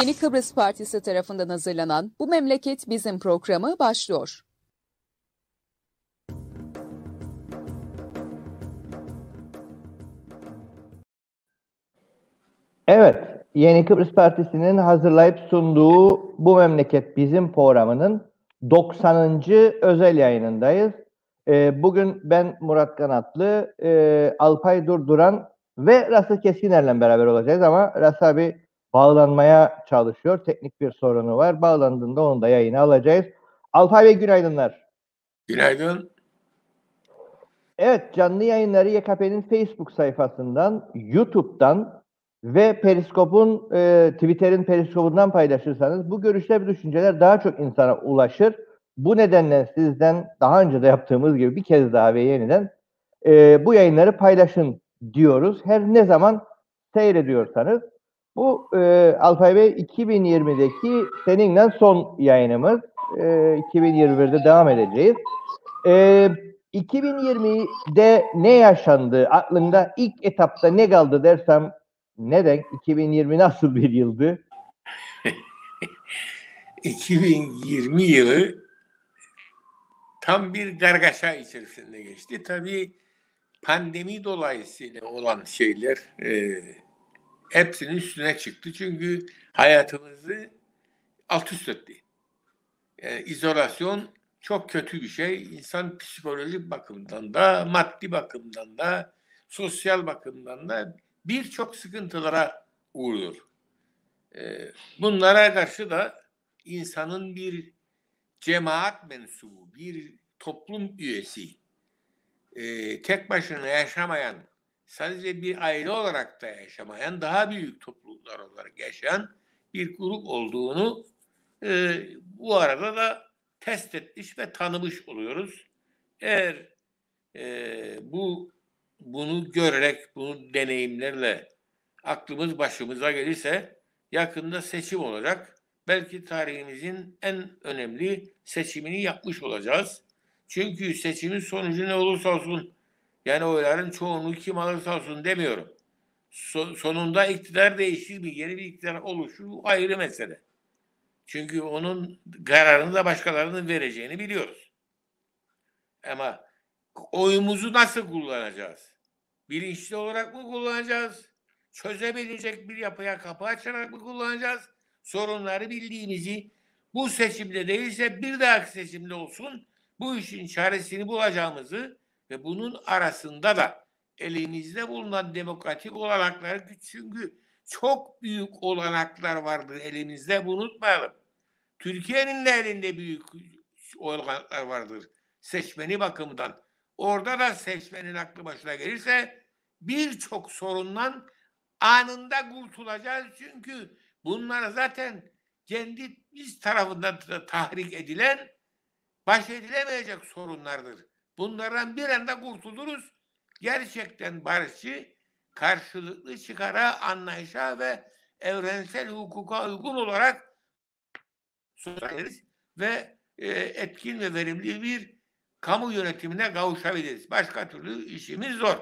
Yeni Kıbrıs Partisi tarafından hazırlanan Bu Memleket Bizim programı başlıyor. Evet, Yeni Kıbrıs Partisi'nin hazırlayıp sunduğu Bu Memleket Bizim programının 90. özel yayınındayız. Ee, bugün ben Murat Kanatlı, e, Alpay Durduran ve Rasa Keskiner'le beraber olacağız ama Rasa abi bağlanmaya çalışıyor. Teknik bir sorunu var. Bağlandığında onu da yayına alacağız. Alpay Bey günaydınlar. Günaydın. Evet, canlı yayınları YKP'nin Facebook sayfasından, YouTube'dan ve Periskop'un, e, Twitter'in Periskop'undan paylaşırsanız bu görüşler ve düşünceler daha çok insana ulaşır. Bu nedenle sizden daha önce de yaptığımız gibi bir kez daha ve yeniden e, bu yayınları paylaşın diyoruz. Her ne zaman seyrediyorsanız. Bu e, Alpay Bey 2020'deki seninle son yayınımız. E, 2021'de devam edeceğiz. E, 2020'de ne yaşandı? Aklında ilk etapta ne kaldı dersem neden? 2020 nasıl bir yıldı? 2020 yılı tam bir gargaşa içerisinde geçti. Tabii pandemi dolayısıyla olan şeyler e, hepsinin üstüne çıktı. Çünkü hayatımızı alt üst etti. E, izolasyon çok kötü bir şey. İnsan psikolojik bakımdan da, maddi bakımdan da, sosyal bakımdan da birçok sıkıntılara uğruyor. E, bunlara karşı da insanın bir cemaat mensubu, bir toplum üyesi, e, tek başına yaşamayan, sadece bir aile olarak da yaşamayan, daha büyük topluluklar olarak yaşayan bir grup olduğunu e, bu arada da test etmiş ve tanımış oluyoruz. Eğer e, bu bunu görerek, bunu deneyimlerle aklımız başımıza gelirse yakında seçim olacak belki tarihimizin en önemli seçimini yapmış olacağız. Çünkü seçimin sonucu ne olursa olsun yani oyların çoğunluğu kim alırsa olsun demiyorum. So, sonunda iktidar değişir mi? Yeni bir iktidar oluşur ayrı mesele. Çünkü onun kararını da başkalarının vereceğini biliyoruz. Ama oyumuzu nasıl kullanacağız? Bilinçli olarak mı kullanacağız? Çözebilecek bir yapıya kapı açarak mı kullanacağız? sorunları bildiğimizi bu seçimde değilse bir dahaki seçimde olsun bu işin çaresini bulacağımızı ve bunun arasında da elimizde bulunan demokratik olanaklar çünkü çok büyük olanaklar vardır elimizde bunu unutmayalım. Türkiye'nin de elinde büyük olanaklar vardır seçmeni bakımından. Orada da seçmenin aklı başına gelirse birçok sorundan anında kurtulacağız çünkü Bunlar zaten kendi biz tarafından tahrik edilen baş edilemeyecek sorunlardır. Bunlardan bir anda kurtuluruz. Gerçekten barışçı, karşılıklı çıkara, anlayışa ve evrensel hukuka uygun olarak sosyalist ve e, etkin ve verimli bir kamu yönetimine kavuşabiliriz. Başka türlü işimiz zor.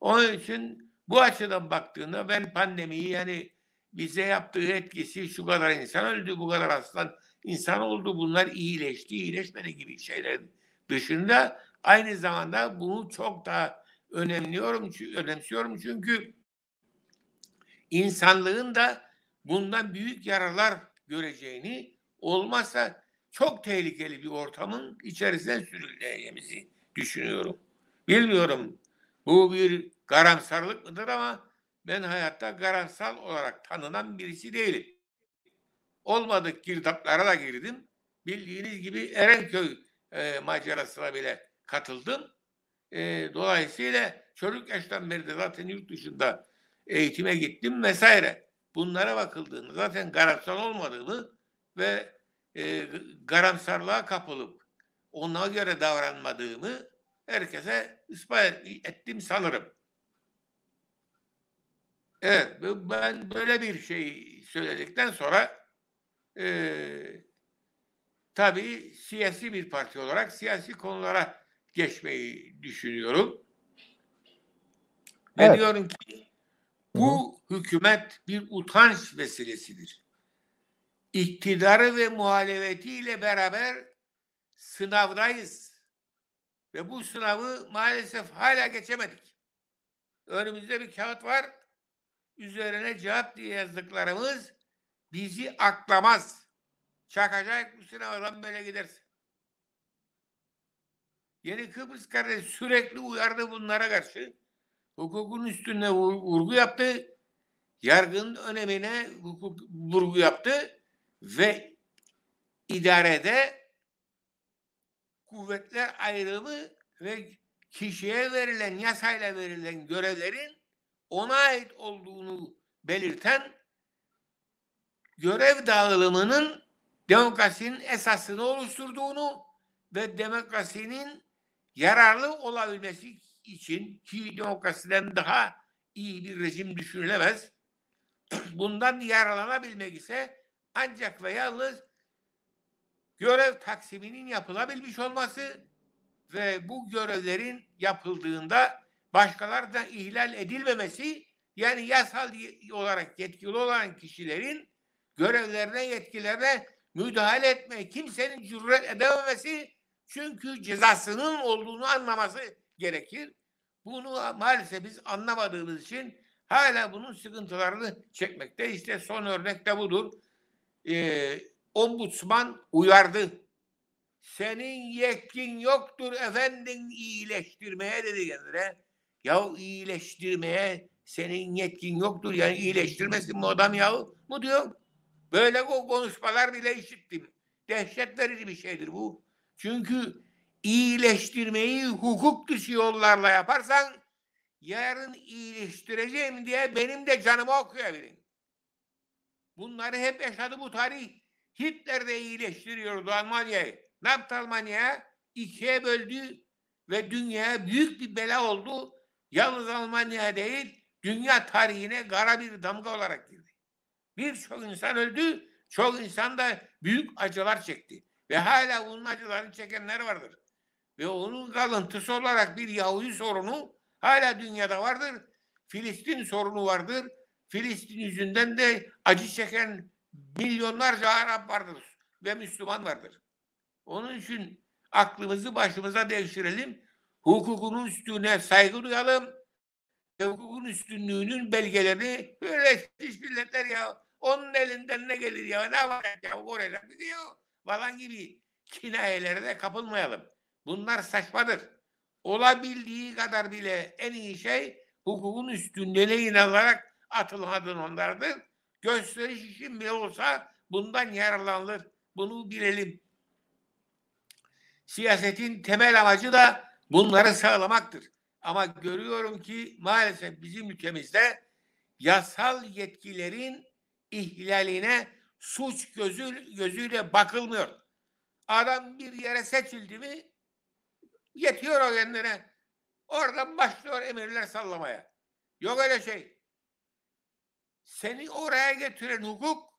Onun için bu açıdan baktığında ben pandemiyi yani bize yaptığı etkisi şu kadar insan öldü, bu kadar aslan insan oldu, bunlar iyileşti, iyileşmedi gibi şeyler dışında aynı zamanda bunu çok daha önemliyorum, önemsiyorum çünkü insanlığın da bundan büyük yararlar göreceğini olmazsa çok tehlikeli bir ortamın içerisine sürüleceğimizi düşünüyorum. Bilmiyorum bu bir karamsarlık mıdır ama ben hayatta garansal olarak tanınan birisi değilim. Olmadık girdaplara da girdim. Bildiğiniz gibi Erenköy e, macerasına bile katıldım. E, dolayısıyla çocuk yaştan beri de zaten yurt dışında eğitime gittim vesaire. Bunlara bakıldığında zaten garansal olmadığını ve e, garamsarlığa kapılıp ona göre davranmadığımı herkese ispat ettim sanırım. Evet, ben böyle bir şey söyledikten sonra e, tabii siyasi bir parti olarak siyasi konulara geçmeyi düşünüyorum. Evet. Ve diyorum ki bu Hı-hı. hükümet bir utanç vesilesidir. iktidarı ve muhalefetiyle beraber sınavdayız. Ve bu sınavı maalesef hala geçemedik. Önümüzde bir kağıt var. Üzerine cevap diye yazdıklarımız bizi aklamaz. Çakacak bu sınavdan böyle gidersin. Yeni Kıbrıs kardeş sürekli uyardı bunlara karşı. Hukukun üstüne vurgu yaptı. Yargının önemine hukuk vurgu yaptı ve idarede kuvvetler ayrımı ve kişiye verilen yasayla verilen görevlerin ona ait olduğunu belirten görev dağılımının demokrasinin esasını oluşturduğunu ve demokrasinin yararlı olabilmesi için ki demokrasiden daha iyi bir rejim düşünülemez. Bundan yararlanabilmek ise ancak ve yalnız görev taksiminin yapılabilmiş olması ve bu görevlerin yapıldığında başkalarından ihlal edilmemesi yani yasal olarak yetkili olan kişilerin görevlerine, yetkilerine müdahale etmeye kimsenin cüret edememesi çünkü cezasının olduğunu anlaması gerekir. Bunu maalesef biz anlamadığımız için hala bunun sıkıntılarını çekmekte. İşte son örnek de budur. Ee, ombudsman uyardı. Senin yetkin yoktur efendim iyileştirmeye dedi kendine. Ya iyileştirmeye senin yetkin yoktur. Yani iyileştirmesin mi adam ya? Bu diyor. Böyle konuşmalar bile işittim. Dehşet verici bir şeydir bu. Çünkü iyileştirmeyi hukuk dışı yollarla yaparsan yarın iyileştireceğim diye benim de canımı okuyabilirim. Bunları hep yaşadı bu tarih. Hitler de iyileştiriyordu Almanya'yı. Ne yaptı Almanya? İkiye böldü ve dünyaya büyük bir bela oldu. Yalnız Almanya değil, dünya tarihine kara bir damga olarak girdi. Birçok insan öldü, çok insan da büyük acılar çekti. Ve hala bunun acılarını çekenler vardır. Ve onun kalıntısı olarak bir Yahudi sorunu hala dünyada vardır. Filistin sorunu vardır. Filistin yüzünden de acı çeken milyonlarca Arap vardır ve Müslüman vardır. Onun için aklımızı başımıza devşirelim. Hukukun üstüne saygı duyalım. Hukukun üstünlüğünün belgelerini böyle milletler ya onun elinden ne gelir ya ne yapacak ya oraya gidiyor falan gibi kinayelere de kapılmayalım. Bunlar saçmadır. Olabildiği kadar bile en iyi şey hukukun üstünlüğüne inanarak atılmadığın onlardır. Gösteriş için bile olsa bundan yararlanılır. Bunu bilelim. Siyasetin temel amacı da bunları sağlamaktır. Ama görüyorum ki maalesef bizim ülkemizde yasal yetkilerin ihlaline suç gözü, gözüyle bakılmıyor. Adam bir yere seçildi mi yetiyor o kendine. Oradan başlıyor emirler sallamaya. Yok öyle şey. Seni oraya getiren hukuk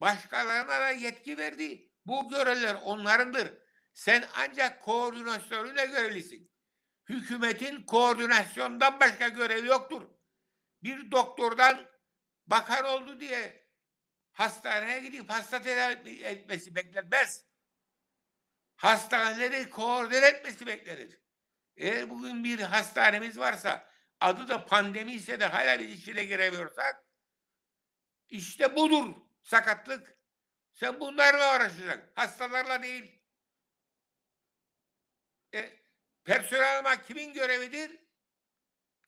başkalarına da yetki verdi. Bu görevler onlarındır. Sen ancak koordinasyonuyla görevlisin. Hükümetin koordinasyondan başka görevi yoktur. Bir doktordan bakan oldu diye hastaneye gidip hasta tedavi etmesi beklenmez. Hastaneleri koordine etmesi beklenir. Eğer bugün bir hastanemiz varsa adı da pandemi ise de hala biz içine giremiyorsak işte budur sakatlık. Sen bunlarla uğraşacaksın. Hastalarla değil. E, personel almak kimin görevidir?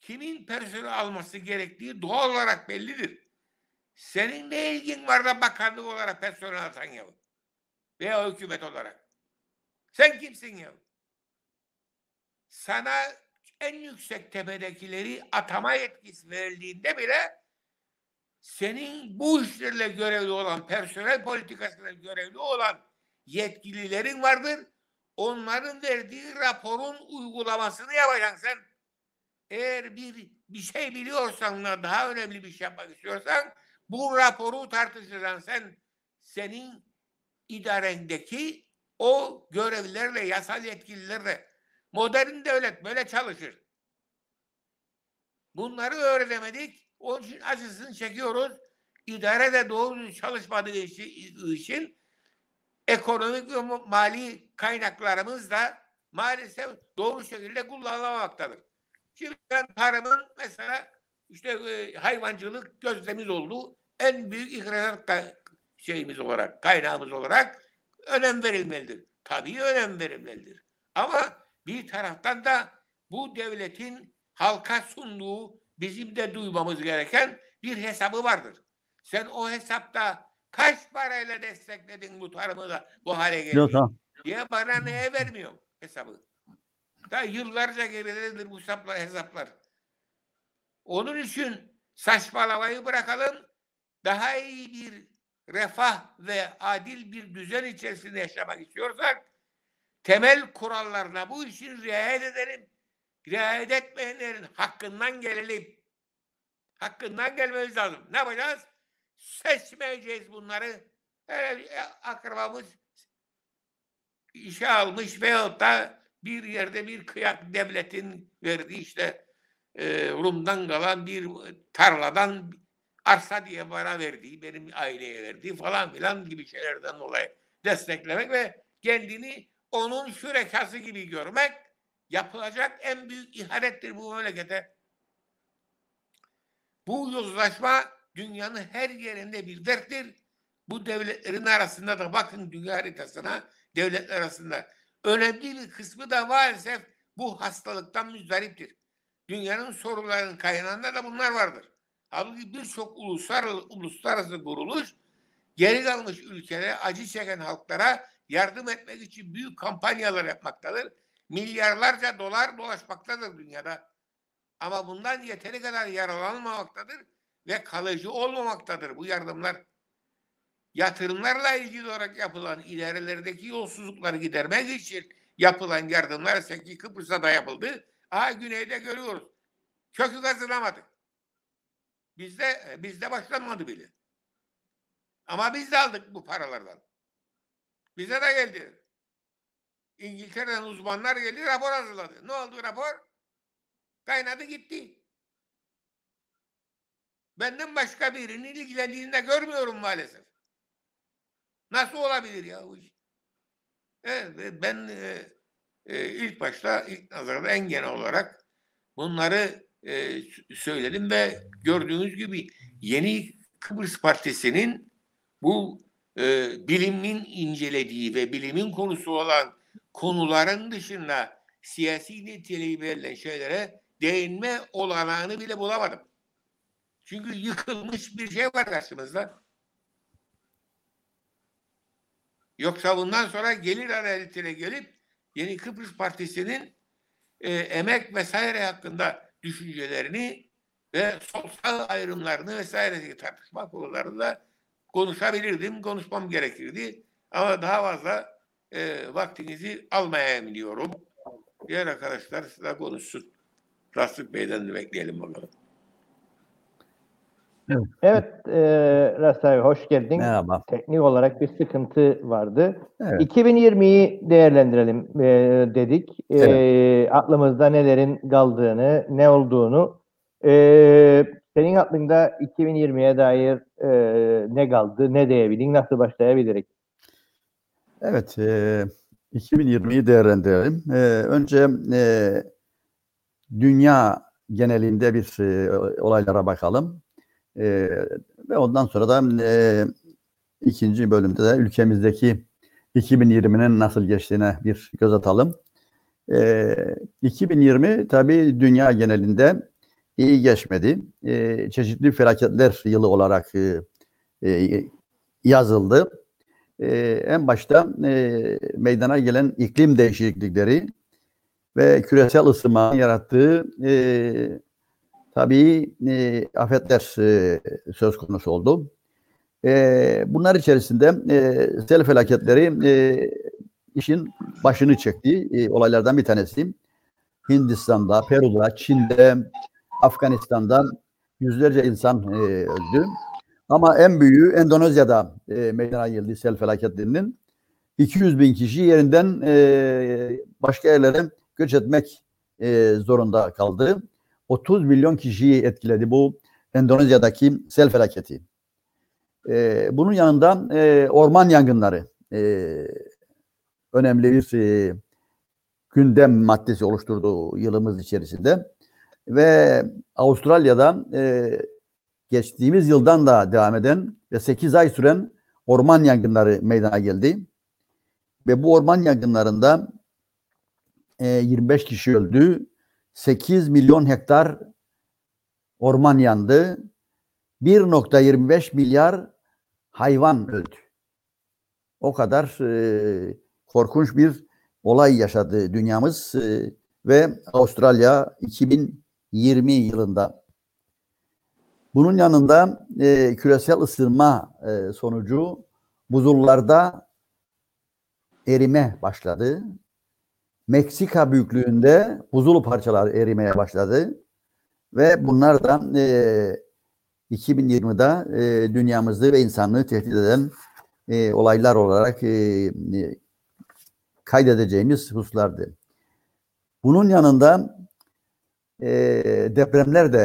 Kimin personel alması gerektiği doğal olarak bellidir. Senin ne ilgin var da bakanlık olarak personel atan ya? Veya hükümet olarak. Sen kimsin ya? Sana en yüksek tepedekileri atama yetkisi verildiğinde bile senin bu işlerle görevli olan, personel politikasıyla görevli olan yetkililerin vardır. Onların verdiği raporun uygulamasını yapacaksın sen. Eğer bir bir şey biliyorsan daha önemli bir şey yapmak istiyorsan bu raporu tartışacaksın sen. Senin idarendeki o görevlilerle, yasal yetkililerle modern devlet böyle çalışır. Bunları öğrenemedik. Onun için acısını çekiyoruz. idare de doğru çalışmadığı için ekonomik ve mali kaynaklarımız da maalesef doğru şekilde kullanılmamaktadır. Şimdi ben tarımın mesela işte e, hayvancılık gözlemiz oldu. En büyük ihracat şeyimiz olarak, kaynağımız olarak önem verilmelidir. Tabii önem verilmelidir. Ama bir taraftan da bu devletin halka sunduğu bizim de duymamız gereken bir hesabı vardır. Sen o hesapta kaç parayla destekledin bu tarımı da bu hale tamam. diye bana neye vermiyor hesabı? Da yıllarca geridedir bu hesaplar, hesaplar. Onun için saçmalamayı bırakalım. Daha iyi bir refah ve adil bir düzen içerisinde yaşamak istiyorsak temel kurallarına bu işin riayet edelim. Riayet etmeyenlerin hakkından gelelim. Hakkından gelmemiz lazım. Ne yapacağız? Seçmeyeceğiz bunları. Hele akrabamız işe almış veyahut da bir yerde bir kıyak devletin verdiği işte e, Rum'dan kalan bir tarladan arsa diye bana verdiği, benim aileye verdiği falan filan gibi şeylerden dolayı desteklemek ve kendini onun şürekası gibi görmek yapılacak en büyük ihanettir bu memlekete. Bu yozlaşma dünyanın her yerinde bir derttir. Bu devletlerin arasında da bakın dünya haritasına devletler arasında önemli bir kısmı da maalesef bu hastalıktan müzdariptir. Dünyanın sorularının kaynağında da bunlar vardır. Halbuki birçok uluslararası, uluslararası kuruluş geri kalmış ülkelere, acı çeken halklara yardım etmek için büyük kampanyalar yapmaktadır. Milyarlarca dolar dolaşmaktadır dünyada. Ama bundan yeteri kadar yaralanmamaktadır ve kalıcı olmamaktadır bu yardımlar. Yatırımlarla ilgili olarak yapılan ilerilerdeki yolsuzlukları gidermek için yapılan yardımlar ki Kıbrıs'ta da yapıldı. Aha güneyde görüyoruz. Kökü kazılamadı. Bizde bizde başlanmadı bile. Ama biz de aldık bu paralardan. Bize de geldi. İngiltere'den uzmanlar geldi rapor hazırladı. Ne oldu rapor? Kaynadı gitti. Benden başka birinin ilgilendiğini de görmüyorum maalesef. Nasıl olabilir ya? Evet, ben e, e, ilk başta ilk nazarda en genel olarak bunları e, söyledim ve gördüğünüz gibi yeni Kıbrıs Partisi'nin bu e, bilimin incelediği ve bilimin konusu olan konuların dışında siyasi niteliği verilen şeylere değinme olanağını bile bulamadım. Çünkü yıkılmış bir şey var karşımızda. Yoksa bundan sonra gelir adaletine gelip Yeni Kıbrıs Partisi'nin e, emek vesaire hakkında düşüncelerini ve sol sağ ayrımlarını vesaire tartışma konularında konuşabilirdim, konuşmam gerekirdi. Ama daha fazla e, vaktinizi almayabiliyorum. Diğer arkadaşlar size konuşsun. Rastık Bey'den de bekleyelim bakalım. Evet, evet e, Rastay hoş geldin. Merhaba. Teknik olarak bir sıkıntı vardı. Evet. 2020'yi değerlendirelim e, dedik. E, evet. Aklımızda nelerin kaldığını, ne olduğunu. E, senin aklında 2020'ye dair e, ne kaldı, ne diyebilin, nasıl başlayabiliriz? Evet, e, 2020'yi değerlendirelim. E, önce e, dünya genelinde bir e, olaylara bakalım. E, ve ondan sonra da e, ikinci bölümde de ülkemizdeki 2020'nin nasıl geçtiğine bir göz atalım. E, 2020 tabii dünya genelinde iyi geçmedi. E, çeşitli felaketler yılı olarak e, e, yazıldı. E, en başta e, meydana gelen iklim değişiklikleri ve küresel ısınma yarattığı e, tabii e, afetler e, söz konusu oldu. E, bunlar içerisinde e, sel felaketleri e, işin başını çekti e, olaylardan bir tanesi. Hindistan'da, Peru'da, Çin'de, Afganistan'da yüzlerce insan e, öldü. Ama en büyüğü Endonezya'da e, meydana geldi sel felaketlerinin. 200 bin kişi yerinden e, başka yerlere göç etmek e, zorunda kaldı. 30 milyon kişiyi etkiledi bu Endonezya'daki sel felaketi. E, bunun yanında e, orman yangınları e, önemli bir e, gündem maddesi oluşturdu yılımız içerisinde. Ve Avustralya'da e, geçtiğimiz yıldan da devam eden ve 8 ay süren orman yangınları meydana geldi. Ve bu orman yangınlarında e, 25 kişi öldü. 8 milyon hektar orman yandı. 1.25 milyar hayvan öldü. O kadar e, korkunç bir olay yaşadı dünyamız e, ve Avustralya 2020 yılında. Bunun yanında e, küresel ısınma e, sonucu buzullarda erime başladı. Meksika büyüklüğünde buzul parçalar erimeye başladı. Ve bunlar da e, 2020'de e, dünyamızı ve insanlığı tehdit eden e, olaylar olarak e, e, kaydedeceğimiz hususlardı. Bunun yanında e, depremler de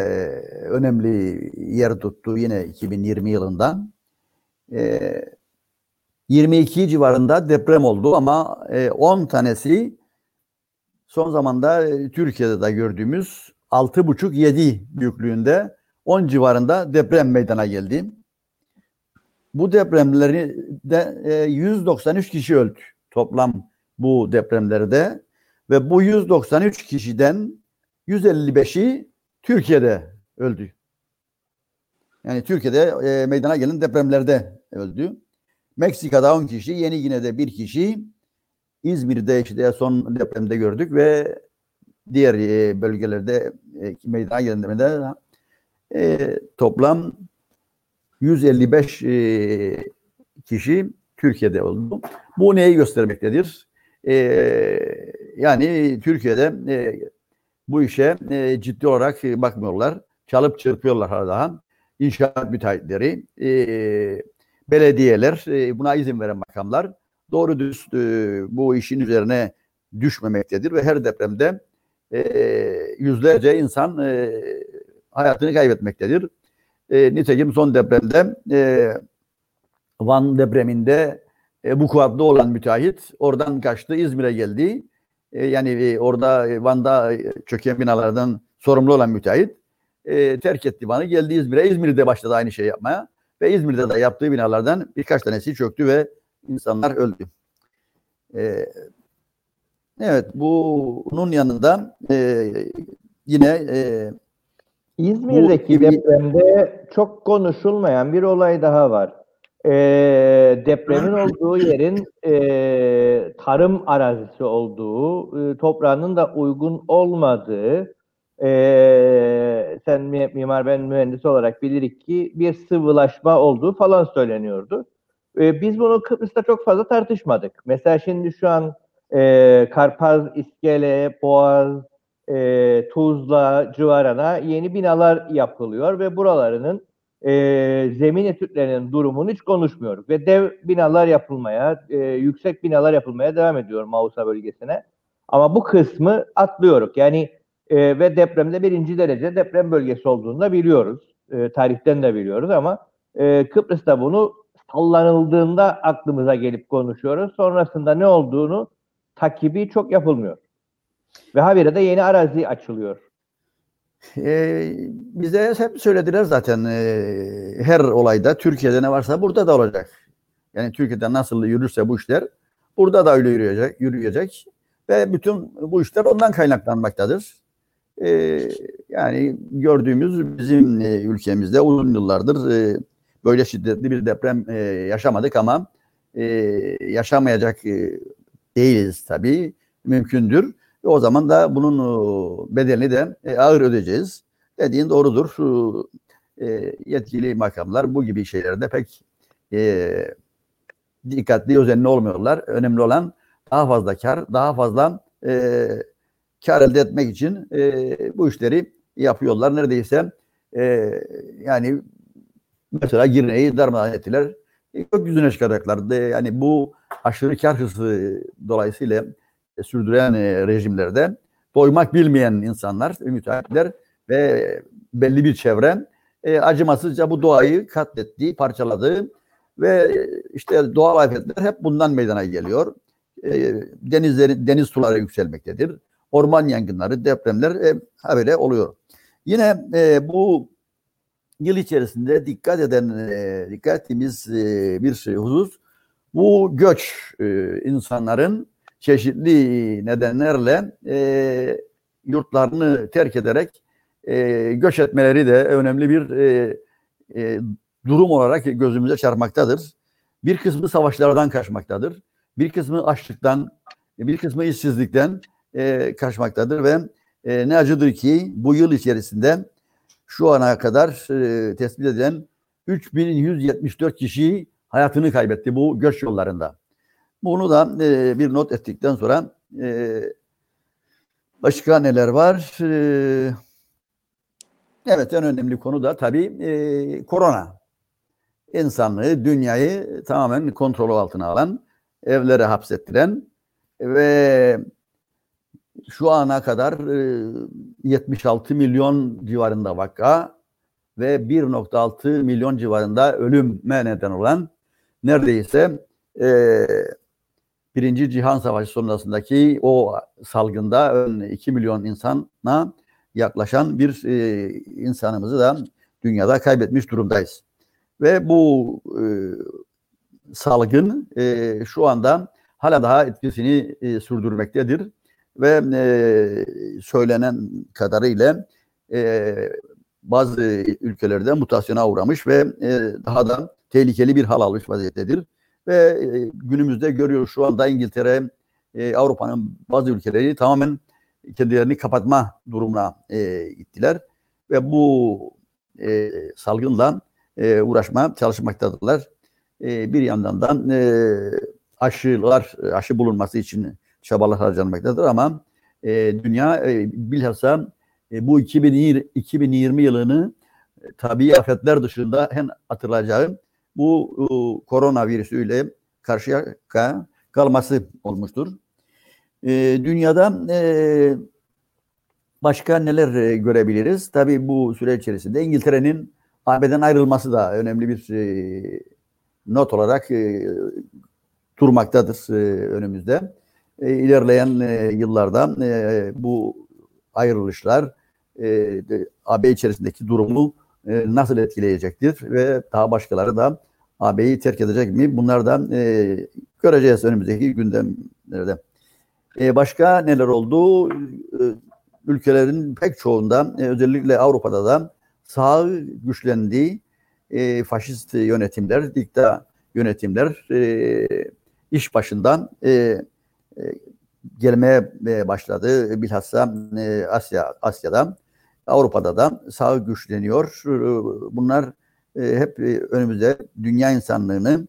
önemli yer tuttu yine 2020 yılında. E, 22 civarında deprem oldu ama e, 10 tanesi son zamanda e, Türkiye'de de gördüğümüz 6,5-7 büyüklüğünde 10 civarında deprem meydana geldi. Bu depremleri de e, 193 kişi öldü toplam bu depremlerde ve bu 193 kişiden 155'i Türkiye'de öldü. Yani Türkiye'de e, meydana gelen depremlerde öldü. Meksika'da 10 kişi, Yeni Gine'de 1 kişi, İzmir'de işte son depremde gördük ve diğer e, bölgelerde e, meydana gelen depremde e, toplam 155 e, kişi Türkiye'de oldu. Bu neyi göstermektedir? Yani Türkiye'de bu işe ciddi olarak bakmıyorlar. Çalıp çırpıyorlar hala. İnşaat müteahhitleri, belediyeler, buna izin veren makamlar doğru düz e, bu işin üzerine düşmemektedir ve her depremde e, yüzlerce insan e, hayatını kaybetmektedir. E, nitekim son depremde e, Van depreminde e, bu kuatlı olan müteahhit oradan kaçtı İzmir'e geldi. E, yani e, orada e, Van'da e, çöken binalardan sorumlu olan müteahhit e, terk etti Van'ı geldi İzmir'e. İzmir'de başladı aynı şey yapmaya ve İzmir'de de yaptığı binalardan birkaç tanesi çöktü ve insanlar öldü. E, evet bunun yanında e, yine e, İzmir'deki Bu- depremde çok konuşulmayan bir olay daha var. Ee, depremin olduğu yerin e, tarım arazisi olduğu, e, toprağının da uygun olmadığı, e, sen mi- mimar ben mühendis olarak bilirik ki bir sıvılaşma olduğu falan söyleniyordu. E, biz bunu Kıbrıs'ta çok fazla tartışmadık. Mesela şimdi şu an e, Karpaz, İskele, Boğaz, e, Tuzla civarına yeni binalar yapılıyor ve buralarının e, zemin etütlerinin durumunu hiç konuşmuyoruz. Ve dev binalar yapılmaya, e, yüksek binalar yapılmaya devam ediyor Mausa bölgesine. Ama bu kısmı atlıyoruz. Yani e, ve depremde birinci derece deprem bölgesi olduğunu da biliyoruz. E, tarihten de biliyoruz ama e, Kıbrıs'ta bunu sallanıldığında aklımıza gelip konuşuyoruz. Sonrasında ne olduğunu takibi çok yapılmıyor. Ve habire de yeni arazi açılıyor. e, bize hep söylediler zaten e, her olayda Türkiye'de ne varsa burada da olacak. Yani Türkiye'de nasıl yürürse bu işler burada da öyle yürüyecek, yürüyecek ve bütün bu işler ondan kaynaklanmaktadır. E, yani gördüğümüz bizim e, ülkemizde uzun yıllardır e, böyle şiddetli bir deprem e, yaşamadık ama e, yaşamayacak e, değiliz tabii. Mümkündür. Ve o zaman da bunun e, bedelini de e, ağır ödeyeceğiz. Dediğin doğrudur. E, yetkili makamlar bu gibi şeylerde pek e, dikkatli, özenli olmuyorlar. Önemli olan daha fazla kar, daha fazla e, kar elde etmek için e, bu işleri yapıyorlar. Neredeyse e, yani mesela Girne'yi darmadağın ettiler. E, gökyüzüne çıkaracaklar. De, yani bu aşırı kar hırsı dolayısıyla e, sürdüren e, rejimlerde doymak bilmeyen insanlar, müteahhitler ve belli bir çevre e, acımasızca bu doğayı katletti, parçaladı ve işte doğal afetler hep bundan meydana geliyor. E, denizleri, deniz suları yükselmektedir. Orman yangınları, depremler e, habere oluyor. Yine e, bu yıl içerisinde dikkat eden, e, e, bir şey, husus bu göç e, insanların çeşitli nedenlerle e, yurtlarını terk ederek göç etmeleri de önemli bir durum olarak gözümüze çarpmaktadır. Bir kısmı savaşlardan kaçmaktadır. Bir kısmı açlıktan, bir kısmı işsizlikten e, kaçmaktadır ve e, ne acıdır ki bu yıl içerisinde şu ana kadar e, tespit edilen 3174 kişi hayatını kaybetti bu göç yollarında. Bunu da e, bir not ettikten sonra e, başka neler var? E, evet en önemli konu da tabii e, korona. İnsanlığı, dünyayı tamamen kontrol altına alan, evlere hapsettiren ve şu ana kadar e, 76 milyon civarında vaka ve 1.6 milyon civarında ölüme neden olan neredeyse e, Birinci Cihan Savaşı sonrasındaki o salgında 2 milyon insana yaklaşan bir e, insanımızı da dünyada kaybetmiş durumdayız. Ve bu e, salgın e, şu anda hala daha etkisini e, sürdürmektedir. Ve e, söylenen kadarıyla e, bazı ülkelerde mutasyona uğramış ve e, daha da tehlikeli bir hal almış vaziyettedir. Ve e, günümüzde görüyoruz şu anda İngiltere, e, Avrupa'nın bazı ülkeleri tamamen kendilerini kapatma durumuna e, gittiler. Ve bu e, salgınla e, uğraşma çalışmaktadırlar. E, bir yandan da e, aşılar, aşı bulunması için çabalar harcanmaktadır ama e, dünya e, bilhassa e, bu 2020, 2020 yılını e, tabii afetler dışında hem hatırlayacağı bu e, koronavirüsüyle karşıya kalması olmuştur. E, dünyada e, başka neler e, görebiliriz? Tabii bu süre içerisinde İngiltere'nin AB'den ayrılması da önemli bir e, not olarak e, durmaktadır e, önümüzde. E, ilerleyen e, yıllarda e, bu ayrılışlar e, AB içerisindeki durumu e, nasıl etkileyecektir ve daha başkaları da AB'yi terk edecek mi? Bunlardan e, göreceğiz önümüzdeki gündemlerde. E, başka neler oldu? E, ülkelerin pek çoğunda e, özellikle Avrupa'da da sağ güçlendiği e, faşist yönetimler, dikta yönetimler e, iş başından e, gelmeye başladı. Bilhassa e, Asya Asya'da Avrupa'da da sağ güçleniyor. Bunlar e, hep e, önümüzde dünya insanlığını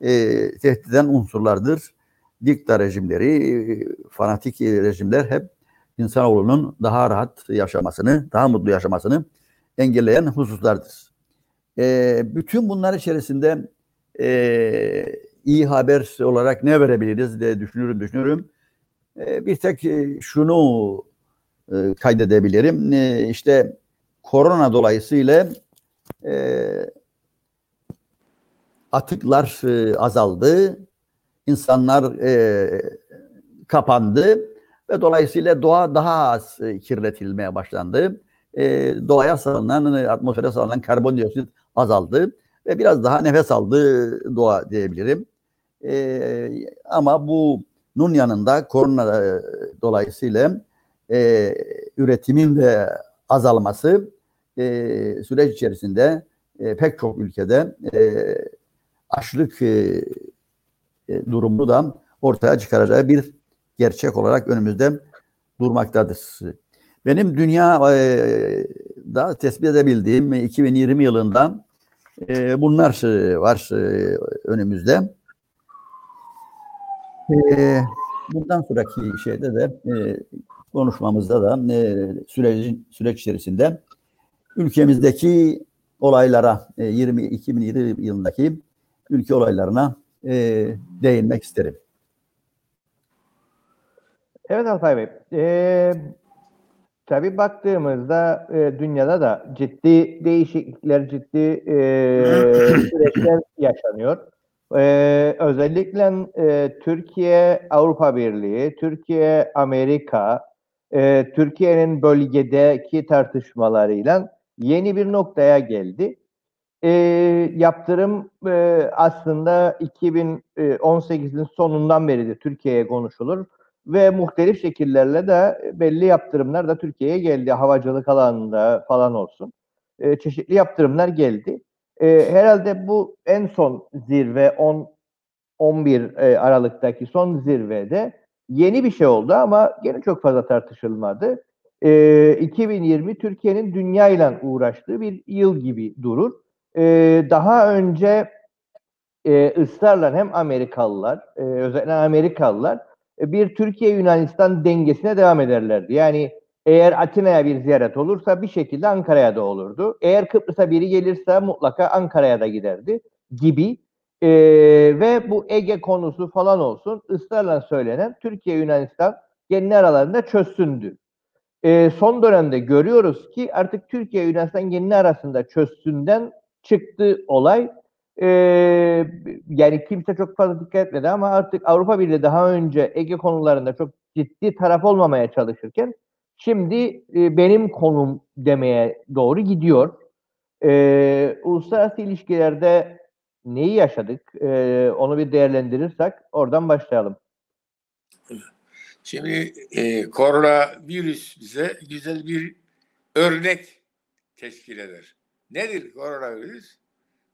e, tehdit eden unsurlardır. Dikta rejimleri, e, fanatik rejimler hep insanoğlunun daha rahat yaşamasını, daha mutlu yaşamasını engelleyen hususlardır. E, bütün bunlar içerisinde e, iyi haber olarak ne verebiliriz diye düşünürüm düşünürüm. E, bir tek e, şunu e, kaydedebilirim. E, işte korona dolayısıyla atıklar azaldı, insanlar kapandı ve dolayısıyla doğa daha az kirletilmeye başlandı. Doğaya salınan, atmosfere salınan karbondioksit azaldı ve biraz daha nefes aldı doğa diyebilirim. E, ama bunun yanında korona e, dolayısıyla e, üretimin de azalması e, süreç içerisinde e, pek çok ülkede e, açlık e, e, durumu da ortaya çıkaracağı bir gerçek olarak önümüzde durmaktadır. Benim dünya e, da tespit edebildiğim 2020 yılında e, bunlar e, var e, önümüzde. E, bundan sonraki şeyde de e, konuşmamızda da e, sürecin süreç içerisinde ülkemizdeki olaylara e, 20 2020 yılındaki ülke olaylarına e, değinmek isterim. Evet Alpay Bey. Ee, Tabii baktığımızda e, dünyada da ciddi değişiklikler, ciddi e, süreçler yaşanıyor. E, özellikle e, Türkiye Avrupa Birliği, Türkiye Amerika, e, Türkiye'nin bölgedeki tartışmalarıyla yeni bir noktaya geldi. E, yaptırım e, aslında 2018'in sonundan beri de Türkiye'ye konuşulur ve muhtelif şekillerle de belli yaptırımlar da Türkiye'ye geldi. Havacılık alanında falan olsun. E, çeşitli yaptırımlar geldi. E, herhalde bu en son zirve 10 11 e, Aralık'taki son zirvede yeni bir şey oldu ama gene çok fazla tartışılmadı. E, 2020 Türkiye'nin dünya ile uğraştığı bir yıl gibi durur. E, daha önce e, ısrarla hem Amerikalılar, e, özellikle Amerikalılar e, bir Türkiye-Yunanistan dengesine devam ederlerdi. Yani eğer Atina'ya bir ziyaret olursa bir şekilde Ankara'ya da olurdu. Eğer Kıbrıs'a biri gelirse mutlaka Ankara'ya da giderdi gibi. Ee, ve bu Ege konusu falan olsun ısrarla söylenen Türkiye-Yunanistan kendi aralarında çözsündü. Ee, son dönemde görüyoruz ki artık Türkiye-Yunanistan kendi arasında çözsünden çıktı olay. Ee, yani kimse çok fazla dikkat etmedi ama artık Avrupa Birliği daha önce Ege konularında çok ciddi taraf olmamaya çalışırken şimdi e, benim konum demeye doğru gidiyor. Ee, uluslararası ilişkilerde neyi yaşadık? Ee, onu bir değerlendirirsek oradan başlayalım. Şimdi e, koronavirüs bize güzel bir örnek teşkil eder. Nedir koronavirüs?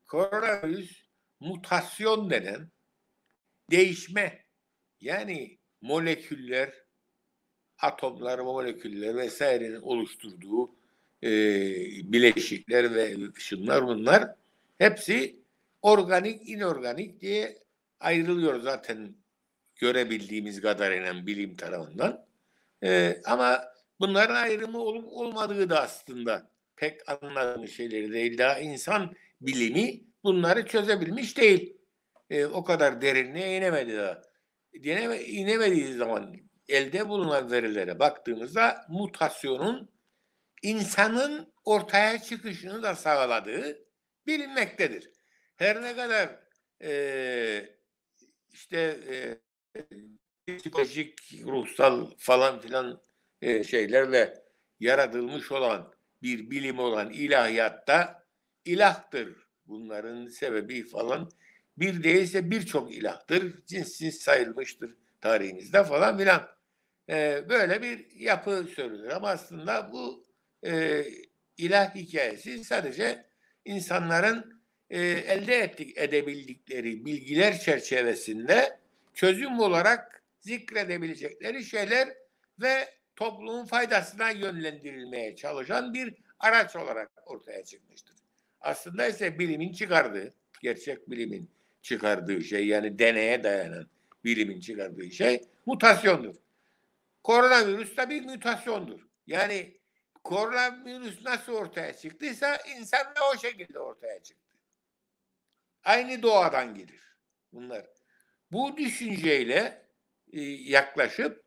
Koronavirüs mutasyon denen değişme yani moleküller, atomlar, moleküller vesairenin oluşturduğu e, bileşikler ve ışınlar bunlar hepsi organik, inorganik diye ayrılıyor zaten görebildiğimiz kadarıyla bilim tarafından. E, ama bunların ayrımı olup olmadığı da aslında pek anladığımız şeyleri değil. Daha insan bilimi bunları çözebilmiş değil. E, o kadar derinliğe inemedi daha. İnemediği zaman elde bulunan verilere baktığımızda mutasyonun insanın ortaya çıkışını da sağladığı bilinmektedir. Her ne kadar e, işte e, psikolojik, ruhsal falan filan e, şeylerle yaratılmış olan bir bilim olan ilahiyatta ilahtır. Bunların sebebi falan bir değilse birçok ilahtır. Cinsiz sayılmıştır tarihimizde falan filan. Ee, böyle bir yapı söylüyor. Ama aslında bu e, ilah hikayesi sadece insanların e, elde ettik, edebildikleri bilgiler çerçevesinde çözüm olarak zikredebilecekleri şeyler ve toplumun faydasına yönlendirilmeye çalışan bir araç olarak ortaya çıkmıştır. Aslında ise bilimin çıkardığı, gerçek bilimin çıkardığı şey yani deneye dayanan bilimin çıkardığı şey mutasyondur. Koronavirüs de bir mutasyondur. Yani koronavirüs nasıl ortaya çıktıysa insan da o şekilde ortaya çıktı. Aynı doğadan gelir bunlar. Bu düşünceyle e, yaklaşıp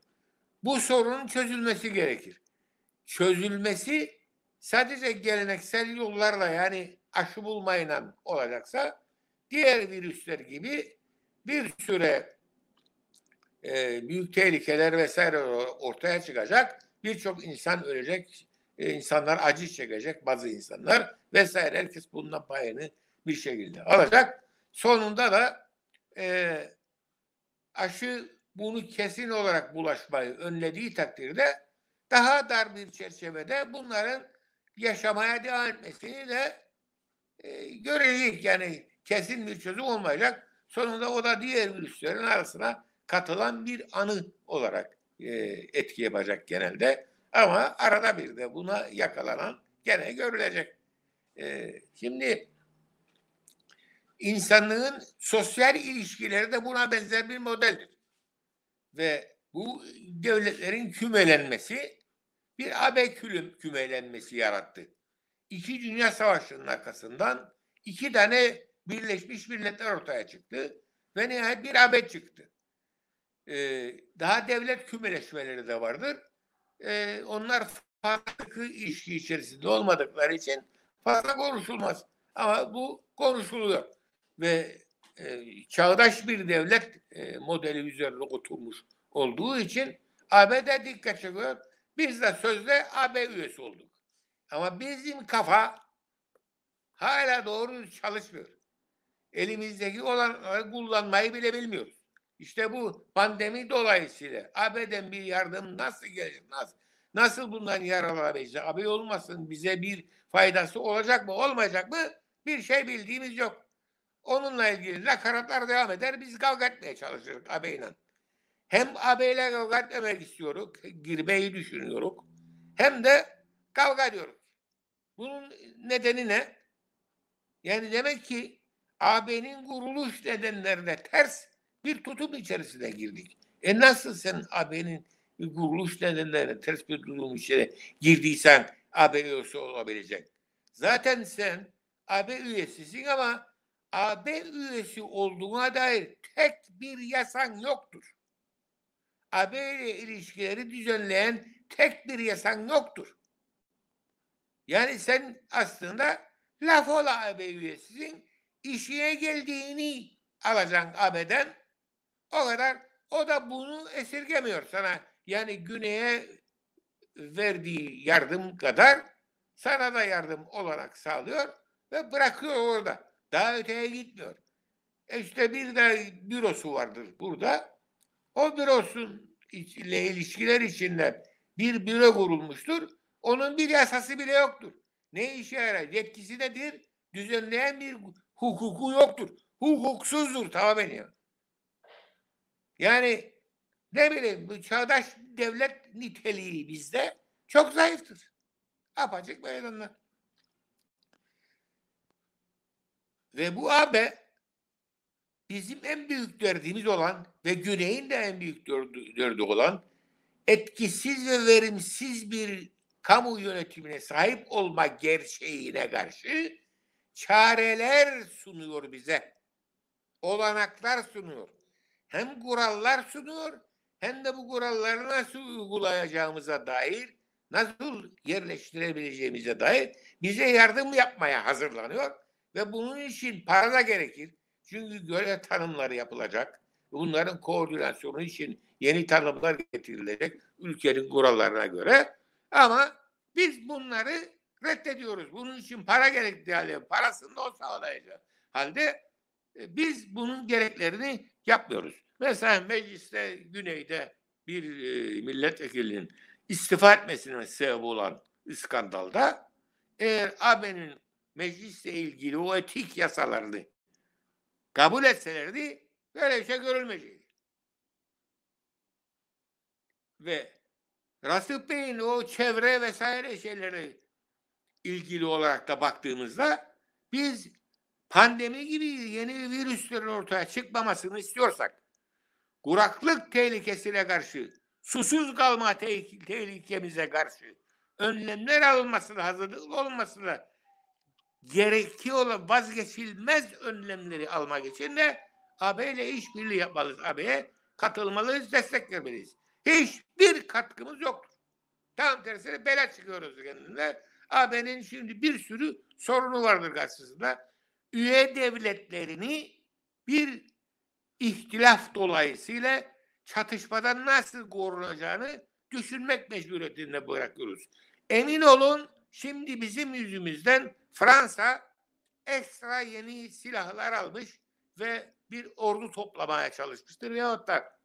bu sorunun çözülmesi gerekir. Çözülmesi sadece geleneksel yollarla yani aşı bulmayla olacaksa diğer virüsler gibi bir süre e, büyük tehlikeler vesaire ortaya çıkacak. Birçok insan ölecek, e, insanlar acı çekecek bazı insanlar vesaire. Herkes bundan payını bir şekilde alacak. Sonunda da e, aşı bunu kesin olarak bulaşmayı önlediği takdirde daha dar bir çerçevede bunların yaşamaya devam etmesini de e, görecek. Yani kesin bir çözüm olmayacak. Sonunda o da diğer virüslerin arasına katılan bir anı olarak e, etki yapacak genelde. Ama arada bir de buna yakalanan gene görülecek. E, şimdi insanlığın sosyal ilişkileri de buna benzer bir modeldir. Ve bu devletlerin kümelenmesi bir AB kümelenmesi yarattı. İki Dünya Savaşı'nın arkasından iki tane Birleşmiş Milletler ortaya çıktı ve nihayet bir AB çıktı. Ee, daha devlet kümeleşmeleri de vardır. Ee, onlar sıkı ilişki içerisinde olmadıkları için fazla konuşulmaz. Ama bu konuşuluyor. Ve e, çağdaş bir devlet e, modeli üzerine oturmuş olduğu için ABD dikkat çekiyor. Biz de sözde AB üyesi olduk. Ama bizim kafa hala doğru çalışmıyor. Elimizdeki olanları kullanmayı bile bilmiyoruz. İşte bu pandemi dolayısıyla AB'den bir yardım nasıl gelecek? Nasıl, nasıl bundan yararlanabileceğiz? AB olmasın bize bir faydası olacak mı olmayacak mı? Bir şey bildiğimiz yok. Onunla ilgili nakaratlar devam eder. Biz kavga etmeye çalışırız AB'yle. Hem AB ile kavga etmemek istiyoruz. Girmeyi düşünüyoruz. Hem de kavga ediyoruz. Bunun nedeni ne? Yani demek ki AB'nin kuruluş nedenlerine ters bir tutum içerisine girdik. E nasıl sen AB'nin kuruluş nedenlerine ters bir tutum içine girdiysen AB üyesi olabilecek? Zaten sen AB üyesisin ama AB üyesi olduğuna dair tek bir yasan yoktur. AB ile ilişkileri düzenleyen tek bir yasan yoktur. Yani sen aslında laf ola AB üyesisin, işine geldiğini alacaksın AB'den. O kadar. O da bunu esirgemiyor sana. Yani güneye verdiği yardım kadar sana da yardım olarak sağlıyor ve bırakıyor orada. Daha öteye gitmiyor. E işte bir de bürosu vardır burada. O bürosun ile ilişkiler içinde bir büro kurulmuştur. Onun bir yasası bile yoktur. Ne işe yarar? Yetkisi nedir? Düzenleyen bir hukuku yoktur. Hukuksuzdur tamamen ya. Yani ne bileyim bu çağdaş devlet niteliği bizde çok zayıftır. Apaçık meydanlar. Ve bu AB bizim en büyük derdimiz olan ve Güney'in de en büyük derdi olan etkisiz ve verimsiz bir kamu yönetimine sahip olma gerçeğine karşı çareler sunuyor bize. Olanaklar sunuyor. Hem kurallar sunuyor hem de bu kuralları nasıl uygulayacağımıza dair, nasıl yerleştirebileceğimize dair bize yardım yapmaya hazırlanıyor ve bunun için para da gerekir. Çünkü görev tanımları yapılacak. Bunların koordinasyonu için yeni tanımlar getirilecek ülkenin kurallarına göre. Ama biz bunları reddediyoruz. Bunun için para gerektiği halde parasını da o sağlayacak. Halde biz bunun gereklerini yapmıyoruz. Mesela mecliste güneyde bir e, milletvekilinin istifa etmesine sebep olan skandalda eğer AB'nin meclisle ilgili o etik yasalarını kabul etselerdi böyle bir şey görülmeyecekti. Ve Rasip Bey'in o çevre vesaire şeyleri ilgili olarak da baktığımızda biz pandemi gibi yeni virüslerin ortaya çıkmamasını istiyorsak kuraklık tehlikesine karşı susuz kalma te- tehlikemize karşı önlemler alınmasını hazırlıklı olmasını gerekli olan vazgeçilmez önlemleri almak için de AB ile işbirliği yapmalıyız. AB'ye katılmalıyız, destek vermeliyiz. Hiçbir katkımız yoktur. Tam tersine bela çıkıyoruz kendine. AB'nin şimdi bir sürü sorunu vardır karşısında. Üye devletlerini bir ihtilaf dolayısıyla çatışmadan nasıl korunacağını düşünmek mecburiyetinde bırakıyoruz. Emin olun şimdi bizim yüzümüzden Fransa ekstra yeni silahlar almış ve bir ordu toplamaya çalışmıştır veyahut da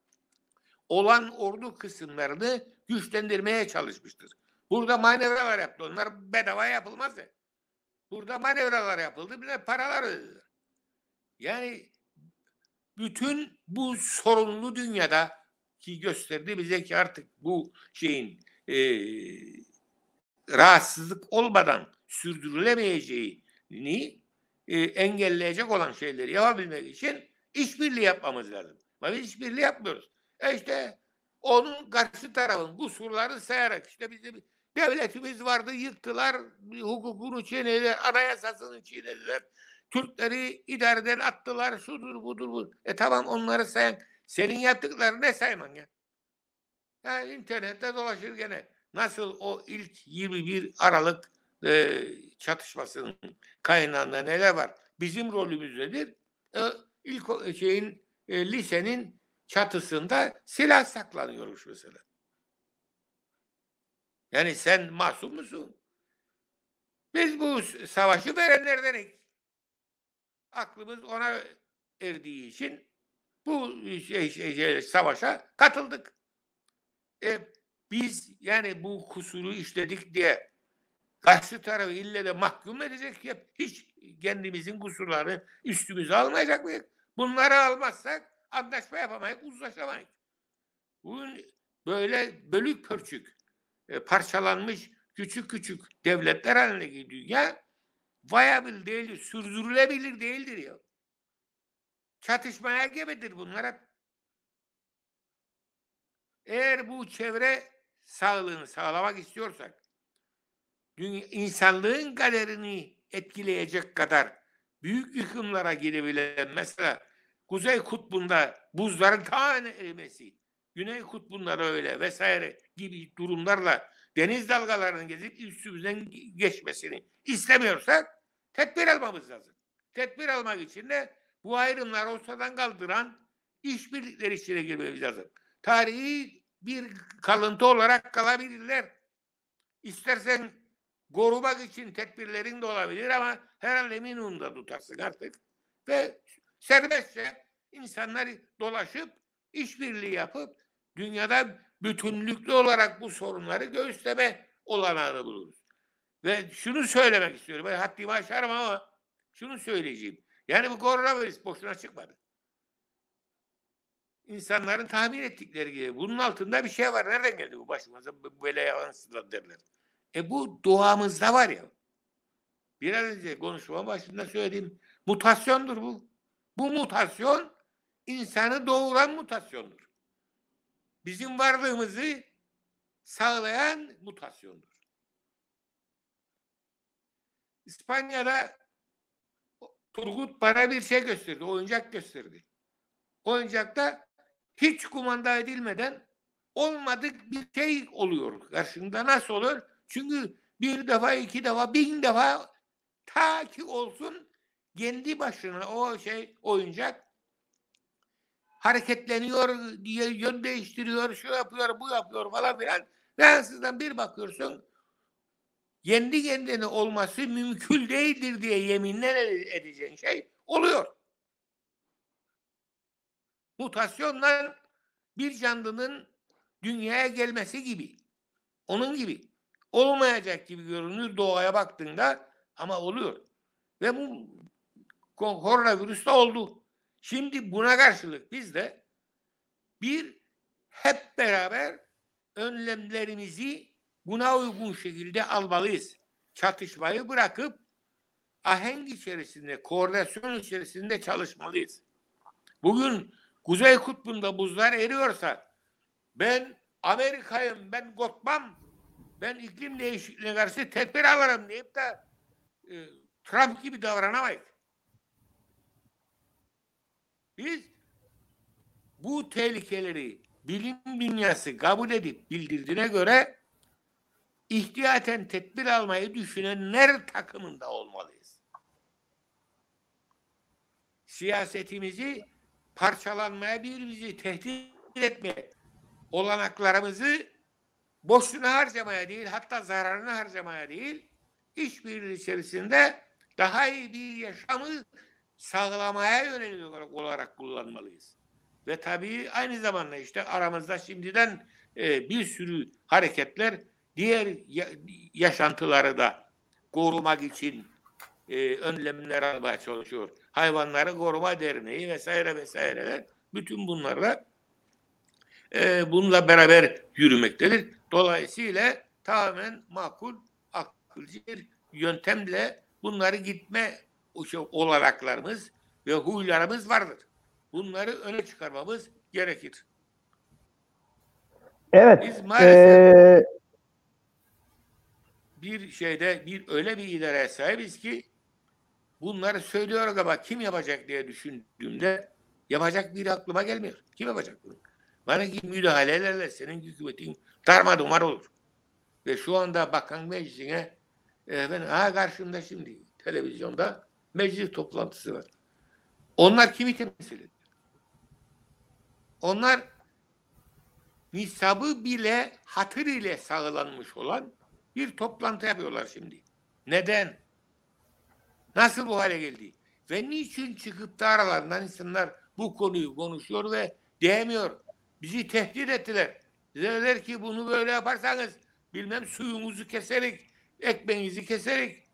olan ordu kısımlarını güçlendirmeye çalışmıştır. Burada manevralar yaptı. Onlar bedava yapılmaz ya. Burada manevralar yapıldı. Bir de paralar ödediler. Yani bütün bu sorunlu dünyada ki gösterdi bize ki artık bu şeyin e, rahatsızlık olmadan sürdürülemeyeceğini e, engelleyecek olan şeyleri yapabilmek için işbirliği yapmamız lazım. Ama biz işbirliği yapmıyoruz. E işte onun karşı tarafın bu surları sayarak işte bizim devletimiz vardı yıktılar, hukukunu çiğnediler, anayasasını çiğnediler. Türkleri idareden attılar, şudur budur bu. E tamam onları sayan. Senin yaptıklarını ne sayman ya? Yani internette dolaşır gene. nasıl o ilk 21 Aralık e, çatışmasının kaynağında neler var? Bizim rolümüz nedir? E, ilk o- şeyin e, lisenin çatısında silah saklanıyormuş mesela. Yani sen masum musun? Biz bu savaşı verenlerdeniz. Aklımız ona erdiği için bu şey, şey, şey, savaşa katıldık. E, biz yani bu kusuru işledik diye karşı tarafı ille de mahkum edecek ya hiç kendimizin kusurlarını üstümüze almayacak mıyız? Bunları almazsak anlaşma yapamayız, uzlaşamayız. Bugün böyle bölük pörçük, e, parçalanmış küçük küçük devletler halindeki dünya viable değildir, sürdürülebilir değildir ya. Çatışmaya gebedir bunlara. Eğer bu çevre sağlığını sağlamak istiyorsak, dünya, insanlığın kaderini etkileyecek kadar büyük yıkımlara girebilen mesela Kuzey Kutbu'nda buzların tamamen erimesi, Güney Kutbu'nda da öyle vesaire gibi durumlarla deniz dalgalarının gezip üstümüzden geçmesini istemiyorsak tedbir almamız lazım. Tedbir almak için de bu ayrımları ortadan kaldıran işbirlikleri içine girmemiz lazım. Tarihi bir kalıntı olarak kalabilirler. İstersen korumak için tedbirlerin de olabilir ama herhalde minimumda tutarsın artık. Ve serbestçe insanlar dolaşıp işbirliği yapıp dünyada bütünlüklü olarak bu sorunları göğüsleme olanağını buluruz. Ve şunu söylemek istiyorum. Ben haddimi aşarım ama şunu söyleyeceğim. Yani bu koronavirüs boşuna çıkmadı. İnsanların tahmin ettikleri gibi bunun altında bir şey var. Nereden geldi bu başımıza böyle yansılar derler. E bu doğamızda var ya. Biraz önce konuşma başında söylediğim mutasyondur bu. Bu mutasyon insanı doğuran mutasyondur. Bizim varlığımızı sağlayan mutasyondur. İspanya'da Turgut bana bir şey gösterdi, oyuncak gösterdi. Oyuncakta hiç kumanda edilmeden olmadık bir şey oluyor karşında. Nasıl olur? Çünkü bir defa, iki defa, bin defa ta ki olsun kendi başına o şey oyuncak hareketleniyor, diye yön değiştiriyor, şu yapıyor, bu yapıyor falan filan. Ve ansızdan bir bakıyorsun kendi kendine olması mümkün değildir diye yeminler ede- edeceğin şey oluyor. Mutasyonla bir canlının dünyaya gelmesi gibi. Onun gibi. Olmayacak gibi görünür doğaya baktığında ama oluyor. Ve bu ko- koronavirüs de oldu. Şimdi buna karşılık biz de bir hep beraber önlemlerimizi buna uygun şekilde almalıyız. Çatışmayı bırakıp ahenk içerisinde, koordinasyon içerisinde çalışmalıyız. Bugün Kuzey Kutbu'nda buzlar eriyorsa ben Amerika'yım, ben korkmam, ben iklim değişikliğine karşı tedbir alırım deyip de e, Trump gibi davranamayız. Biz bu tehlikeleri bilim dünyası kabul edip bildirdiğine göre ihtiyaten tedbir almayı düşünenler takımında olmalıyız. Siyasetimizi parçalanmaya, birbirimizi tehdit etmeye, olanaklarımızı boşuna harcamaya değil, hatta zararını harcamaya değil, işbirliği içerisinde daha iyi bir yaşamı sağlamaya yönelik olarak, olarak kullanmalıyız. Ve tabii aynı zamanda işte aramızda şimdiden e, bir sürü hareketler diğer ya- yaşantıları da korumak için e, önlemler almaya çalışıyor. Hayvanları Koruma Derneği vesaire vesaireler bütün bunlarla e, bununla beraber yürümektedir. Dolayısıyla tamamen makul, akılcı bir yöntemle bunları gitme olanaklarımız ve huylarımız vardır. Bunları öne çıkarmamız gerekir. Evet. Biz maalesef- eee, bir şeyde bir öyle bir idareye sahibiz ki bunları söylüyoruz ama kim yapacak diye düşündüğümde yapacak biri aklıma gelmiyor. Kim yapacak bunu? Bana ki müdahalelerle senin hükümetin darmadağın olur. ve şu anda bakan meclisine e, ben ha karşımda şimdi televizyonda meclis toplantısı var. Onlar kimi temsil ediyor? Onlar nisabı bile hatır ile sağlanmış olan bir toplantı yapıyorlar şimdi. Neden? Nasıl bu hale geldi? Ve niçin çıkıp da aralarından insanlar bu konuyu konuşuyor ve diyemiyor. Bizi tehdit ettiler. Dediler ki bunu böyle yaparsanız bilmem suyumuzu keserik, ekmeğinizi keserik,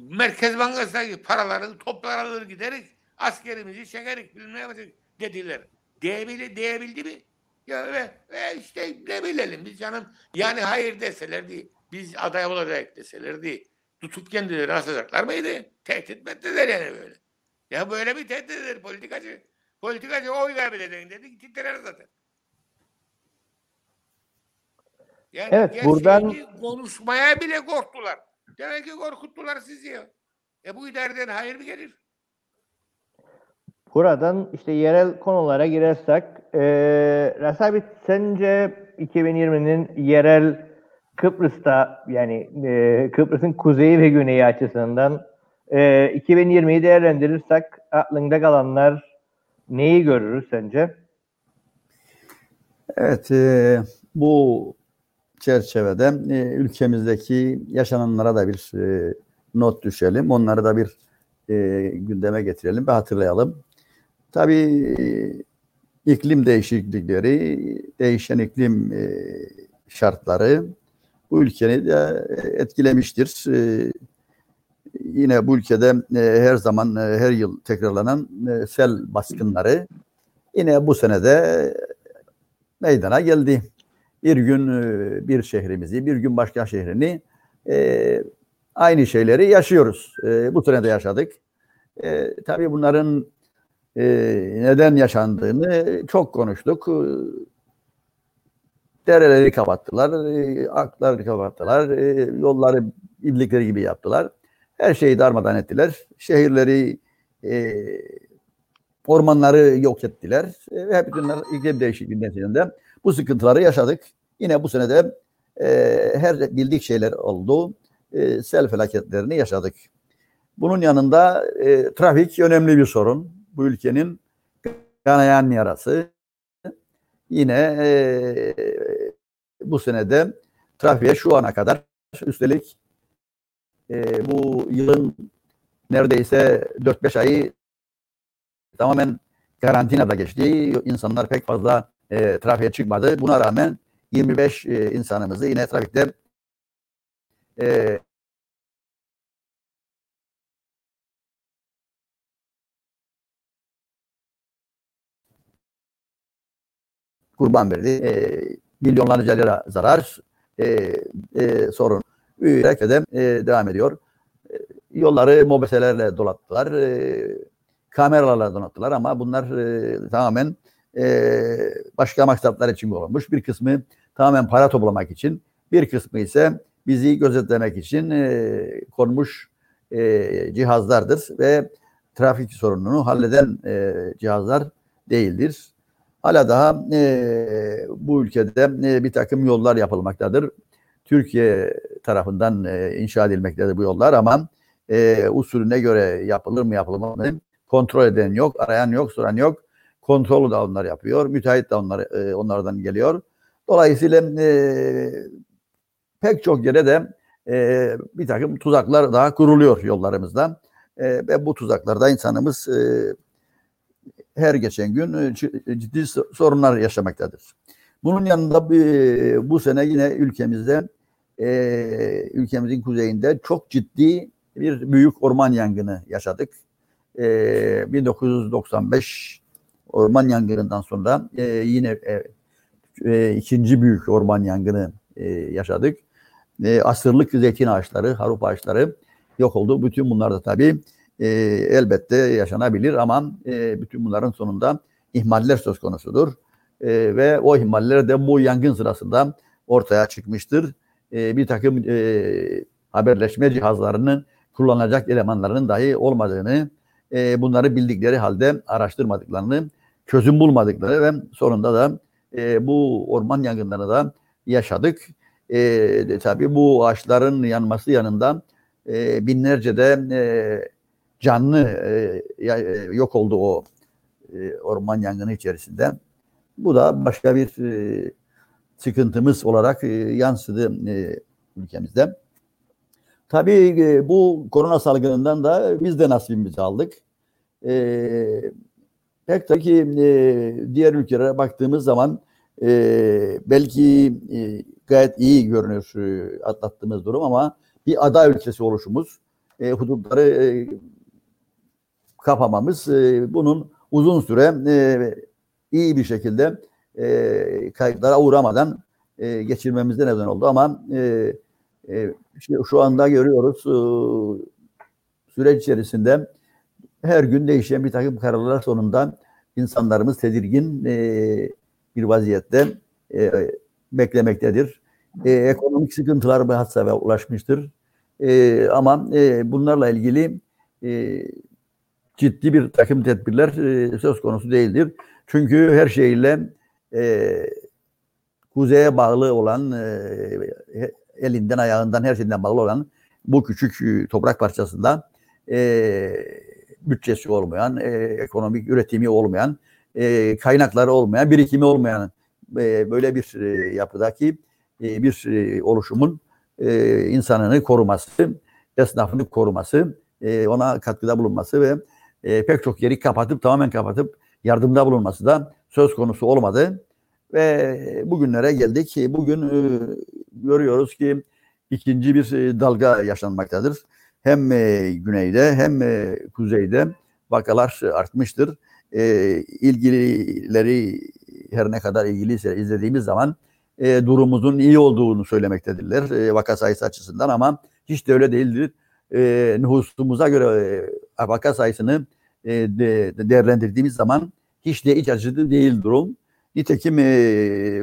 Merkez Bankası'ndaki paraları toplar alır giderik, askerimizi çekerik bilmem yapacak dediler. Diyebildi, diyebildi mi? Ya ve, ve işte ne bilelim biz canım. Yani hayır deselerdi, biz aday olacak deselerdi, tutup kendileri asacaklar mıydı? Tehdit mi ettiler yani böyle. Ya böyle bir tehdit eder politikacı. Politikacı oy kaybedeceksin dedi, titrer zaten. Yani Evet, buradan- konuşmaya bile korktular. Demek ki korkuttular sizi ya. E bu idareden hayır mı gelir? Buradan işte yerel konulara girersek, e, Rasabit sence 2020'nin yerel Kıbrıs'ta yani e, Kıbrıs'ın kuzeyi ve güneyi açısından e, 2020'yi değerlendirirsek aklında kalanlar neyi görürüz sence? Evet, e, bu çerçevede e, ülkemizdeki yaşananlara da bir e, not düşelim. Onları da bir e, gündeme getirelim ve hatırlayalım. Tabii e, iklim değişiklikleri, değişen iklim e, şartları bu ülkeyi de e, etkilemiştir. E, yine bu ülkede e, her zaman, e, her yıl tekrarlanan e, sel baskınları yine bu senede meydana geldi. Bir gün e, bir şehrimizi, bir gün başka şehrini e, aynı şeyleri yaşıyoruz. E, bu sene yaşadık. Tabii bunların neden yaşandığını çok konuştuk. Dereleri kapattılar, e, akları kapattılar, yolları iblikleri gibi yaptılar. Her şeyi darmadan ettiler. Şehirleri, ormanları yok ettiler. E, hep bunlar iklim değişikliği neticesinde bu sıkıntıları yaşadık. Yine bu senede e, her bildik şeyler oldu. E, sel felaketlerini yaşadık. Bunun yanında e, trafik önemli bir sorun. Bu ülkenin kanayan yarası. Yine e, bu senede trafiğe şu ana kadar üstelik e, bu yılın neredeyse 4-5 ayı tamamen karantinada geçti. İnsanlar pek fazla e, trafiğe çıkmadı. Buna rağmen 25 e, insanımızı yine trafikte e, kurban verdi. E, milyonlarca lira zarar, e, e, sorun büyüyerek de e, devam ediyor. E, yolları mobeselerle dolattılar, e, kameralarla donattılar ama bunlar e, tamamen e, başka maksatlar için olmuş. Bir kısmı tamamen para toplamak için, bir kısmı ise bizi gözetlemek için e, konmuş e, cihazlardır ve trafik sorununu halleden e, cihazlar değildir. Hala daha e, bu ülkede e, bir takım yollar yapılmaktadır. Türkiye tarafından e, inşa edilmektedir bu yollar ama e, usulüne göre yapılır mı yapılmaz mı kontrol eden yok, arayan yok, soran yok. Kontrolü de onlar yapıyor, müteahhit de onlar, e, onlardan geliyor. Dolayısıyla e, pek çok yere de e, bir takım tuzaklar daha kuruluyor yollarımızda. E, ve bu tuzaklarda insanımız e, her geçen gün e, ciddi sorunlar yaşamaktadır. Bunun yanında bu sene yine ülkemizde e, ülkemizin kuzeyinde çok ciddi bir büyük orman yangını yaşadık. E, 1995 orman yangınından sonra e, yine e, e, ikinci büyük orman yangını e, yaşadık. E, asırlık zeytin ağaçları, harup ağaçları yok oldu. Bütün bunlar da tabii e, elbette yaşanabilir ama e, bütün bunların sonunda ihmaller söz konusudur. E, ve o ihmaller de bu yangın sırasında ortaya çıkmıştır. E, bir takım e, haberleşme cihazlarının kullanacak elemanların dahi olmadığını, e, bunları bildikleri halde araştırmadıklarını, çözüm bulmadıkları ve sonunda da e, bu orman yangınlarını da yaşadık. E, tabii bu ağaçların yanması yanında e, binlerce de e, canlı e, e, yok oldu o e, orman yangını içerisinde. Bu da başka bir e, sıkıntımız olarak e, yansıdı e, ülkemizde. Tabii e, bu korona salgınından da biz de nasibimizi aldık. E, pek tabii ki e, diğer ülkelere baktığımız zaman e, belki e, gayet iyi görünüyor e, atlattığımız durum ama bir ada ülkesi oluşumuz, e, hudutları e, kapamamız e, bunun uzun süre e, iyi bir şekilde e, kayıplara uğramadan e, geçirmemize neden oldu ama e, e, şu- anda görüyoruz e, süreç içerisinde her gün değişen bir takım kararlar sonunda insanlarımız tedirgin e, bir vaziyette e, beklemektedir. E, ekonomik sıkıntılar hadsafhaya ulaşmıştır. E, ama e, bunlarla ilgili e, ciddi bir takım tedbirler e, söz konusu değildir. Çünkü her şeyle e, kuzeye bağlı olan e, elinden ayağından her şeyinden bağlı olan bu küçük e, toprak parçasında e, bütçesi olmayan, e, ekonomik üretimi olmayan, e, kaynakları olmayan, birikimi olmayan e, böyle bir e, yapıdaki e, bir e, oluşumun e, insanını koruması, esnafını koruması, e, ona katkıda bulunması ve e, pek çok yeri kapatıp tamamen kapatıp yardımda bulunması da söz konusu olmadı. Ve bugünlere geldik. Bugün e, görüyoruz ki ikinci bir e, dalga yaşanmaktadır. Hem e, güneyde hem e, kuzeyde vakalar artmıştır. E, ilgilileri her ne kadar ilgiliyse izlediğimiz zaman e, durumumuzun iyi olduğunu söylemektedirler e, vaka sayısı açısından ama hiç de öyle değildir. E, nüfusumuza göre e, vaka sayısını e, de, de değerlendirdiğimiz zaman hiç de iç açıcı değil durum. Nitekim e,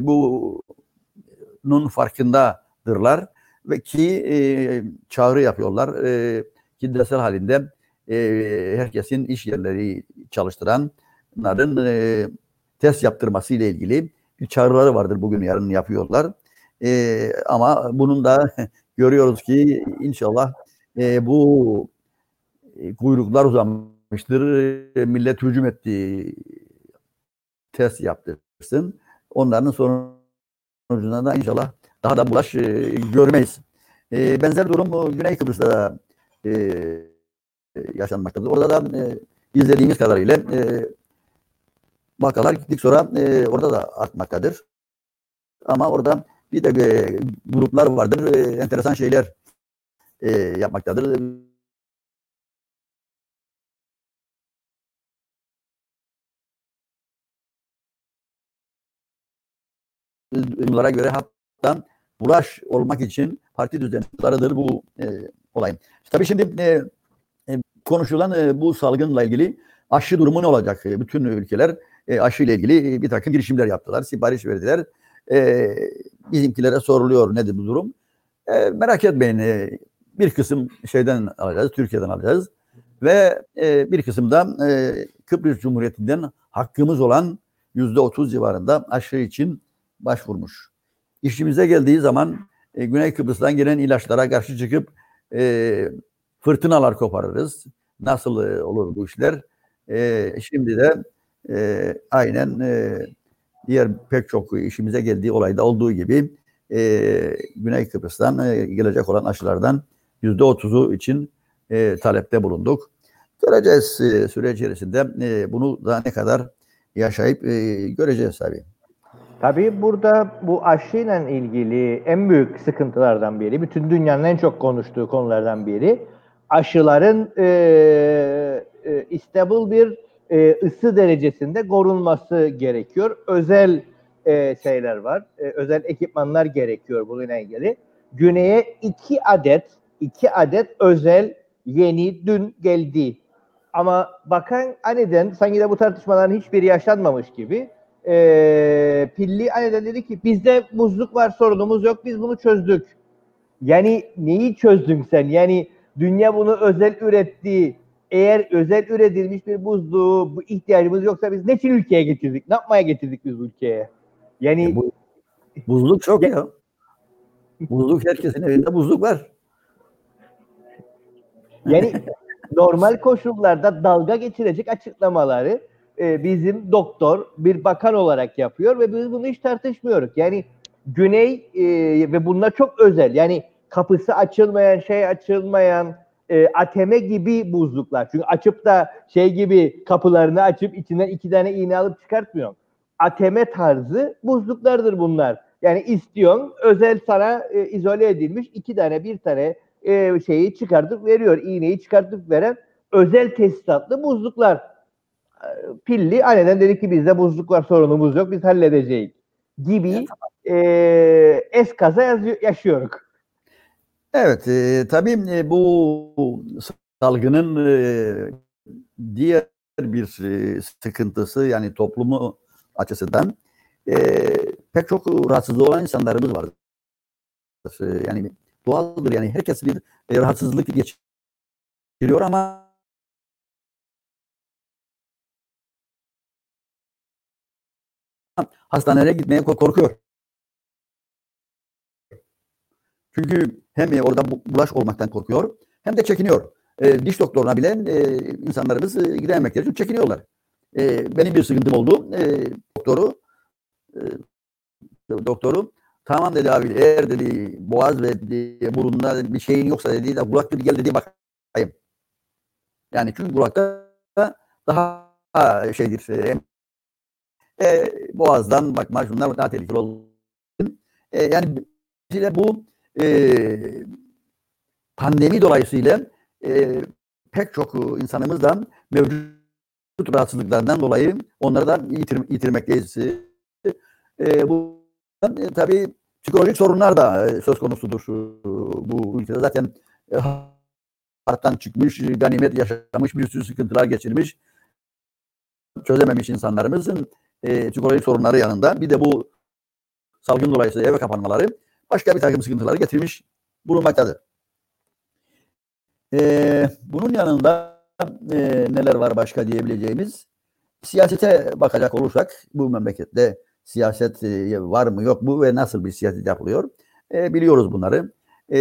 bunun farkındadırlar ve ki e, çağrı yapıyorlar. E, kitlesel halinde e, herkesin iş yerleri çalıştıranların e, test yaptırması ile ilgili bir çağrıları vardır bugün yarın yapıyorlar. E, ama bunun da görüyoruz ki inşallah e, bu e, kuyruklar uzamıştır. E, millet hücum etti. Test yaptırsın. Onların sonucunda da inşallah daha da bulaş e, görmeyiz. E, benzer durum bu Güney Kıbrıs'ta da e, yaşanmaktadır. Orada da e, izlediğimiz kadarıyla e, vakalar gittik sonra e, orada da artmaktadır. Ama orada bir de e, gruplar vardır. E, enteresan şeyler e, yapmaktadır. Bunlara göre hatta bulaş olmak için parti düzenlikleridir bu e, olayın. Tabii şimdi e, e, konuşulan e, bu salgınla ilgili aşı durumu ne olacak? E, bütün ülkeler e, aşı ile ilgili bir takım girişimler yaptılar, sipariş verdiler. E, bizimkilere soruluyor nedir bu durum? E, merak etmeyin e, bir kısım şeyden alacağız, Türkiye'den alacağız ve e, bir kısım da e, Kıbrıs Cumhuriyeti'nden hakkımız olan yüzde otuz civarında aşı için başvurmuş. İşimize geldiği zaman e, Güney Kıbrıs'tan gelen ilaçlara karşı çıkıp e, fırtınalar koparırız. Nasıl e, olur bu işler? E, şimdi de e, aynen e, diğer pek çok işimize geldiği olayda olduğu gibi e, Güney Kıbrıs'tan e, gelecek olan aşılardan yüzde otuzu için e, talepte bulunduk. Göreceğiz e, süre içerisinde e, bunu da ne kadar yaşayıp e, göreceğiz tabii. Tabii burada bu aşıyla ilgili en büyük sıkıntılardan biri, bütün dünyanın en çok konuştuğu konulardan biri, aşıların e, e, istable bir e, ısı derecesinde korunması gerekiyor. Özel e, şeyler var, e, özel ekipmanlar gerekiyor bununla ilgili. Güney'e iki adet, iki adet özel yeni dün geldi. Ama bakan aniden sanki de bu tartışmaların hiçbiri yaşanmamış gibi e, Pilli aniden dedi ki bizde buzluk var sorunumuz yok biz bunu çözdük. Yani neyi çözdün sen? Yani dünya bunu özel üretti. Eğer özel üretilmiş bir buzluğu bu ihtiyacımız yoksa biz ne için ülkeye getirdik? Ne yapmaya getirdik biz ülkeye? Yani E, bu, buzluk çok Ya- ya. Buzluk herkesin evinde buzluk var. Yani normal koşullarda dalga geçirecek açıklamaları e, bizim doktor bir bakan olarak yapıyor ve biz bunu hiç tartışmıyoruz. Yani Güney e, ve bunlar çok özel. Yani kapısı açılmayan, şey açılmayan e, ATM gibi buzluklar. Çünkü açıp da şey gibi kapılarını açıp içinden iki tane iğne alıp çıkartmıyor. ATM tarzı buzluklardır bunlar. Yani istiyorsun özel sana e, izole edilmiş iki tane bir tane e, şeyi çıkartıp veriyor. iğneyi çıkartıp veren özel tesisatlı buzluklar. Pilli aniden dedi ki bizde buzluk var sorunumuz yok biz halledeceğiz gibi e, eskaza yaşıyoruz. Evet, e, tabii e, bu salgının e, diğer bir e, sıkıntısı yani toplumu açısından e, pek çok rahatsızlığı olan insanlarımız var. E, yani doğaldır yani herkes bir e, rahatsızlık geçiriyor ama hastanelere gitmeye korkuyor. Çünkü hem orada bulaş olmaktan korkuyor hem de çekiniyor. E, diş doktoruna bile e, insanlarımız e, gidememekleri için çekiniyorlar. E, benim bir sıkıntım oldu. E, doktoru e, doktoru tamam dedi abi eğer dedi boğaz ve dedi, burunda bir şeyin yoksa dedi de kulak dedi gel dedi bakayım. Yani çünkü kulakta daha şeydir e, boğazdan bakma şunlar daha tehlikeli olur. E, yani bu e, pandemi dolayısıyla e, pek çok insanımızdan mevcut rahatsızlıklardan dolayı onları da yitir, yitirmekteyiz. E, bu e, tabii psikolojik sorunlar da e, söz konusudur bu ülkede. Zaten e, çıkmış, ganimet yaşamış, bir sürü sıkıntılar geçirmiş, çözememiş insanlarımızın e, psikolojik sorunları yanında bir de bu salgın dolayısıyla eve kapanmaları başka bir takım sıkıntıları getirmiş bulunmaktadır. Ee, bunun yanında e, neler var başka diyebileceğimiz? Siyasete bakacak olursak bu memlekette siyaset e, var mı yok mu ve nasıl bir siyaset yapılıyor? E, biliyoruz bunları. E,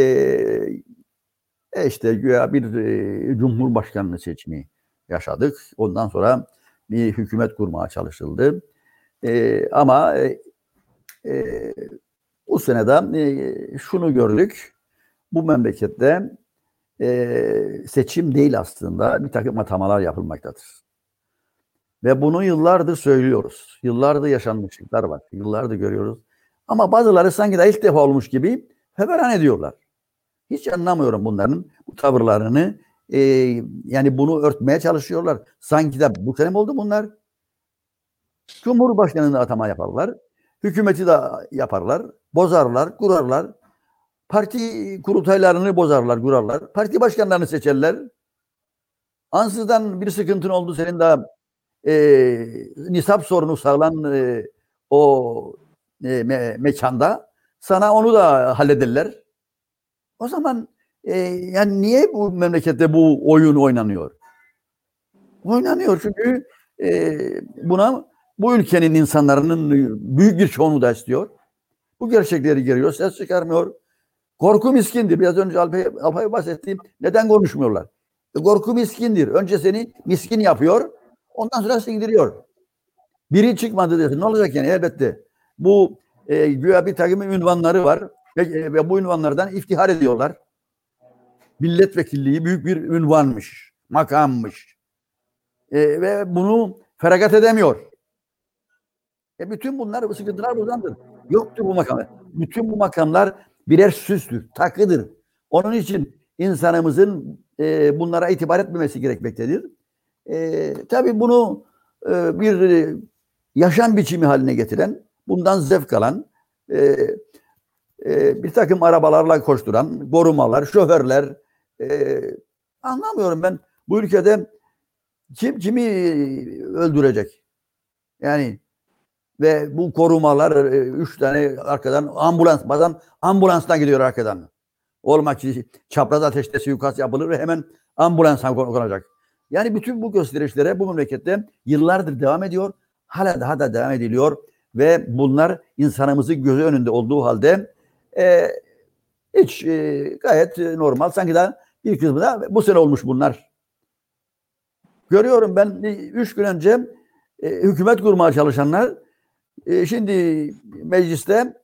e işte güya bir e, cumhurbaşkanlığı seçimi yaşadık. Ondan sonra bir hükümet kurmaya çalışıldı. E, ama e, e, bu senede e, şunu gördük. Bu memlekette e, seçim değil aslında bir takım atamalar yapılmaktadır. Ve bunu yıllardır söylüyoruz. Yıllardır yaşanmışlıklar var. Yıllardır görüyoruz. Ama bazıları sanki de ilk defa olmuş gibi heveran ediyorlar. Hiç anlamıyorum bunların bu tavırlarını. E, yani bunu örtmeye çalışıyorlar. Sanki de bu sene oldu bunlar? Cumhurbaşkanı'nda atama yaparlar. Hükümeti de yaparlar. Bozarlar, kurarlar. Parti kurultaylarını bozarlar, kurarlar. Parti başkanlarını seçerler. Ansızdan bir sıkıntın oldu senin daha e, nisap sorunu sağlan e, o e, me, mekanda sana onu da hallederler. O zaman e, yani niye bu memlekette bu oyun oynanıyor? Oynanıyor çünkü e, buna bu ülkenin insanların büyük bir çoğunluğu da istiyor. Bu gerçekleri görüyor, ses çıkarmıyor. Korku miskindir. Biraz önce Alpay, Alpay bahsettiğim neden konuşmuyorlar? E, korku miskindir. Önce seni miskin yapıyor, ondan sonra sindiriyor. Biri çıkmadı desin. Ne olacak yani? Elbette. Bu e, güya bir takım ünvanları var ve, e, ve bu ünvanlardan iftihar ediyorlar. Milletvekilliği büyük bir ünvanmış, makammış. E, ve bunu feragat edemiyor. E bütün bunlar, bu sıkıntılar buradandır. Yoktur bu makamlar. Bütün bu makamlar birer süstür, takıdır. Onun için insanımızın e, bunlara itibar etmemesi gerekmektedir. E, tabii bunu e, bir yaşam biçimi haline getiren, bundan zevk alan, e, e, bir takım arabalarla koşturan, korumalar, şoförler, e, anlamıyorum ben bu ülkede kim kimi öldürecek? Yani ve bu korumalar e, üç tane arkadan ambulans bazen ambulanstan gidiyor arkadan. Olmak ki çapraz ateşte suikast yapılır ve hemen ambulans konacak. Yani bütün bu gösterişlere bu memlekette yıllardır devam ediyor. Hala daha da devam ediliyor ve bunlar insanımızın gözü önünde olduğu halde e, Hiç e, gayet e, normal. Sanki daha bir kısmı da bu sene olmuş bunlar. Görüyorum ben e, üç gün önce e, hükümet kurmaya çalışanlar e, şimdi mecliste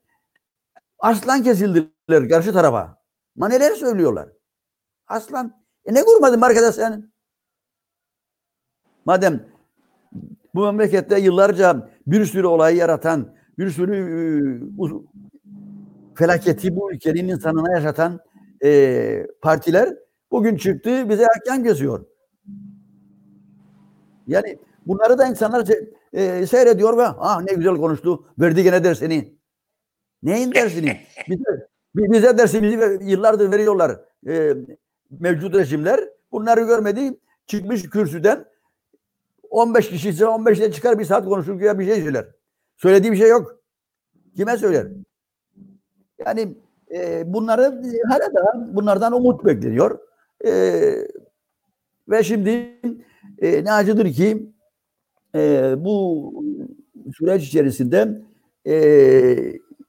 aslan kesildiler karşı tarafa. Ma neler söylüyorlar? Aslan. E ne kurmadın arkadaş sen? Madem bu memlekette yıllarca bir sürü olayı yaratan, bir sürü e, felaketi bu ülkenin insanına yaşatan e, partiler bugün çıktı bize hakem kesiyor. Yani bunları da insanlar e, seyrediyor ve ah ne güzel konuştu verdi gene dersini. Neyin dersini? Bize, bize dersimizi yıllardır veriyorlar e, mevcut rejimler. Bunları görmedi çıkmış kürsüden 15 kişi ise 15'te çıkar bir saat konuşur ya bir şey söyler. Söylediği bir şey yok. Kime söyler? Yani e, bunları hala da bunlardan umut bekleniyor. E, ve şimdi e, ne acıdır ki e, bu süreç içerisinde e,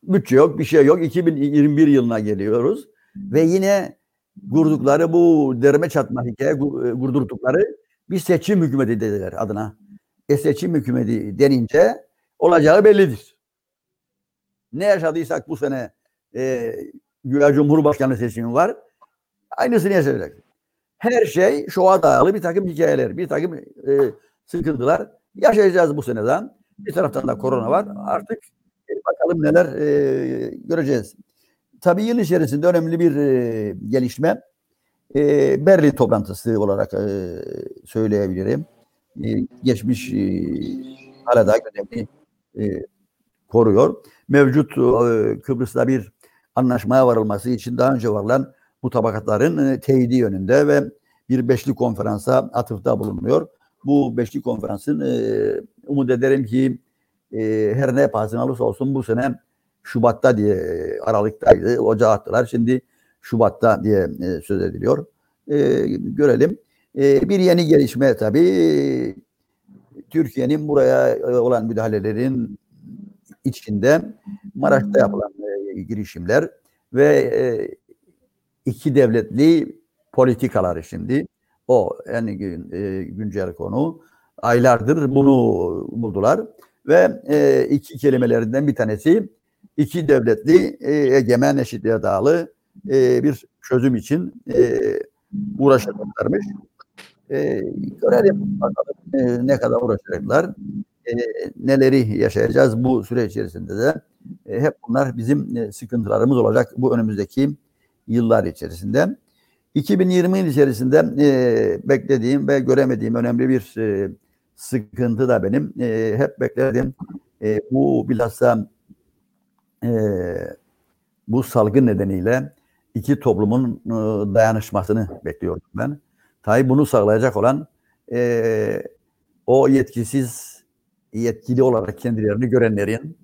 bütçe yok, bir şey yok. 2021 yılına geliyoruz ve yine kurdukları bu derme çatma hikaye kurdurdukları bir seçim hükümeti dediler adına. E seçim hükümeti denince olacağı bellidir. Ne yaşadıysak bu sene e, güya Cumhurbaşkanı seçimi var. Aynısını yaşayacak. Her şey şoğa dayalı bir takım hikayeler, bir takım e, sıkıntılar yaşayacağız bu seneden. Bir taraftan da korona var. Artık e, bakalım neler e, göreceğiz. Tabii yıl içerisinde önemli bir e, gelişme e, Berlin toplantısı olarak e, söyleyebilirim. E, geçmiş e, hala da gündemini e, koruyor. Mevcut e, Kıbrıs'ta bir anlaşmaya varılması için daha önce varılan mutabakatların e, teyidi yönünde ve bir beşli konferansa atıfta bulunuyor. Bu beşli konferansın e, umut ederim ki e, her ne pahasına olursa olsun bu sene Şubat'ta diye e, Aralık'taydı. Ocağa attılar. Şimdi Şubat'ta diye e, söz ediliyor. E, görelim. E, bir yeni gelişme tabii. Türkiye'nin buraya e, olan müdahalelerin içinde Maraş'ta yapılan e, girişimler ve e, iki devletli politikaları şimdi o en e, güncel konu. Aylardır bunu buldular ve e, iki kelimelerinden bir tanesi iki devletli e, egemen eşitliğe dayalı e, bir çözüm için e, uğraşacaklarmış. E, görelim bakalım e, ne kadar uğraşacaklar. E, neleri yaşayacağız bu süre içerisinde de. E, hep bunlar bizim e, sıkıntılarımız olacak bu önümüzdeki yıllar içerisinde. 2020 yıl içerisinde e, beklediğim ve göremediğim önemli bir e, sıkıntı da benim. E, hep bekledim. E, bu bilhassa e, bu salgın nedeniyle iki toplumun e, dayanışmasını bekliyordum ben. Tabi bunu sağlayacak olan e, o yetkisiz yetkili olarak kendilerini görenlerin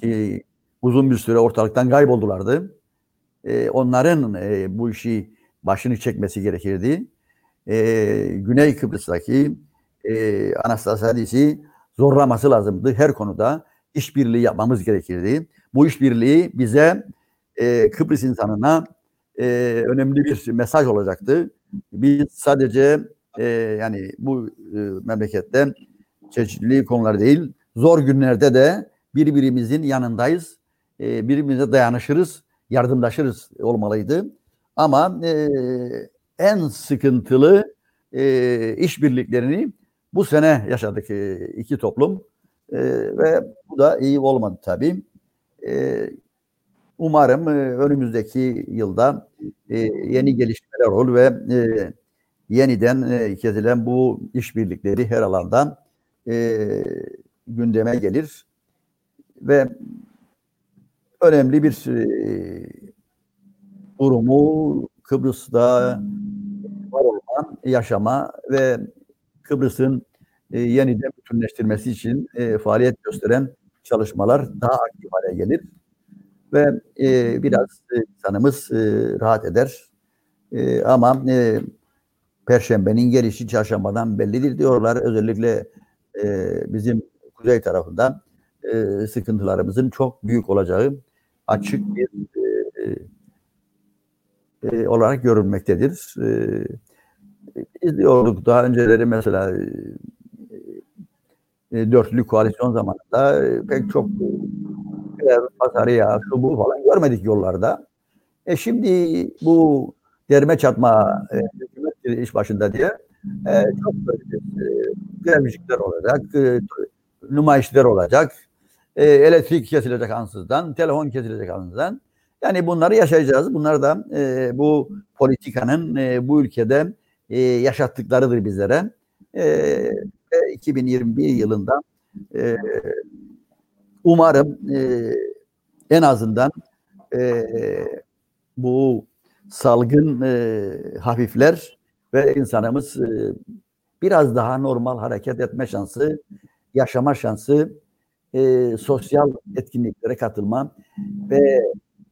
ki uzun bir süre ortalıktan kayboldulardı. E, onların e, bu işi başını çekmesi gerekirdi. E, Güney Kıbrıs'taki e, Anastasiadis'i zorlaması lazımdı her konuda. işbirliği yapmamız gerekirdi. Bu işbirliği bize e, Kıbrıs insanına e, önemli bir mesaj olacaktı. Biz sadece e, yani bu e, memlekette çeşitli konular değil, zor günlerde de birbirimizin yanındayız. E, birbirimize dayanışırız, yardımlaşırız olmalıydı. Ama e, en sıkıntılı e, işbirliklerini bu sene yaşadık e, iki toplum e, ve bu da iyi olmadı tabii. E, umarım e, önümüzdeki yılda e, yeni gelişmeler olur ve e, yeniden e, kezilen bu işbirlikleri her alandan e, gündeme gelir ve önemli bir e, durumu Kıbrıs'ta var olan yaşama ve Kıbrıs'ın e, yeniden bütünleştirmesi için e, faaliyet gösteren çalışmalar daha aktif hale gelir ve e, biraz e, insanımız e, rahat eder. E, ama e, Perşembenin gelişi çarşambadan bellidir diyorlar. Özellikle e, bizim kuzey tarafından e, sıkıntılarımızın çok büyük olacağı açık bir e, e, olarak görülmektedir. E, izliyorduk daha önceleri mesela e, e, dörtlü koalisyon zamanında e, pek çok e, pazarı ya şu bu falan görmedik yollarda. E şimdi bu derme çatma e, iş başında diye e, çok e, grevcikler olacak, e, nümayişler olacak, e, elektrik kesilecek ansızdan, telefon kesilecek ansızdan. Yani bunları yaşayacağız. Bunlar da e, bu politikanın e, bu ülkede e, yaşattıklarıdır bizlere. E, 2021 yılında e, umarım e, en azından e, bu salgın e, hafifler ve insanımız e, biraz daha normal hareket etme şansı, yaşama şansı, e, sosyal etkinliklere katılma ve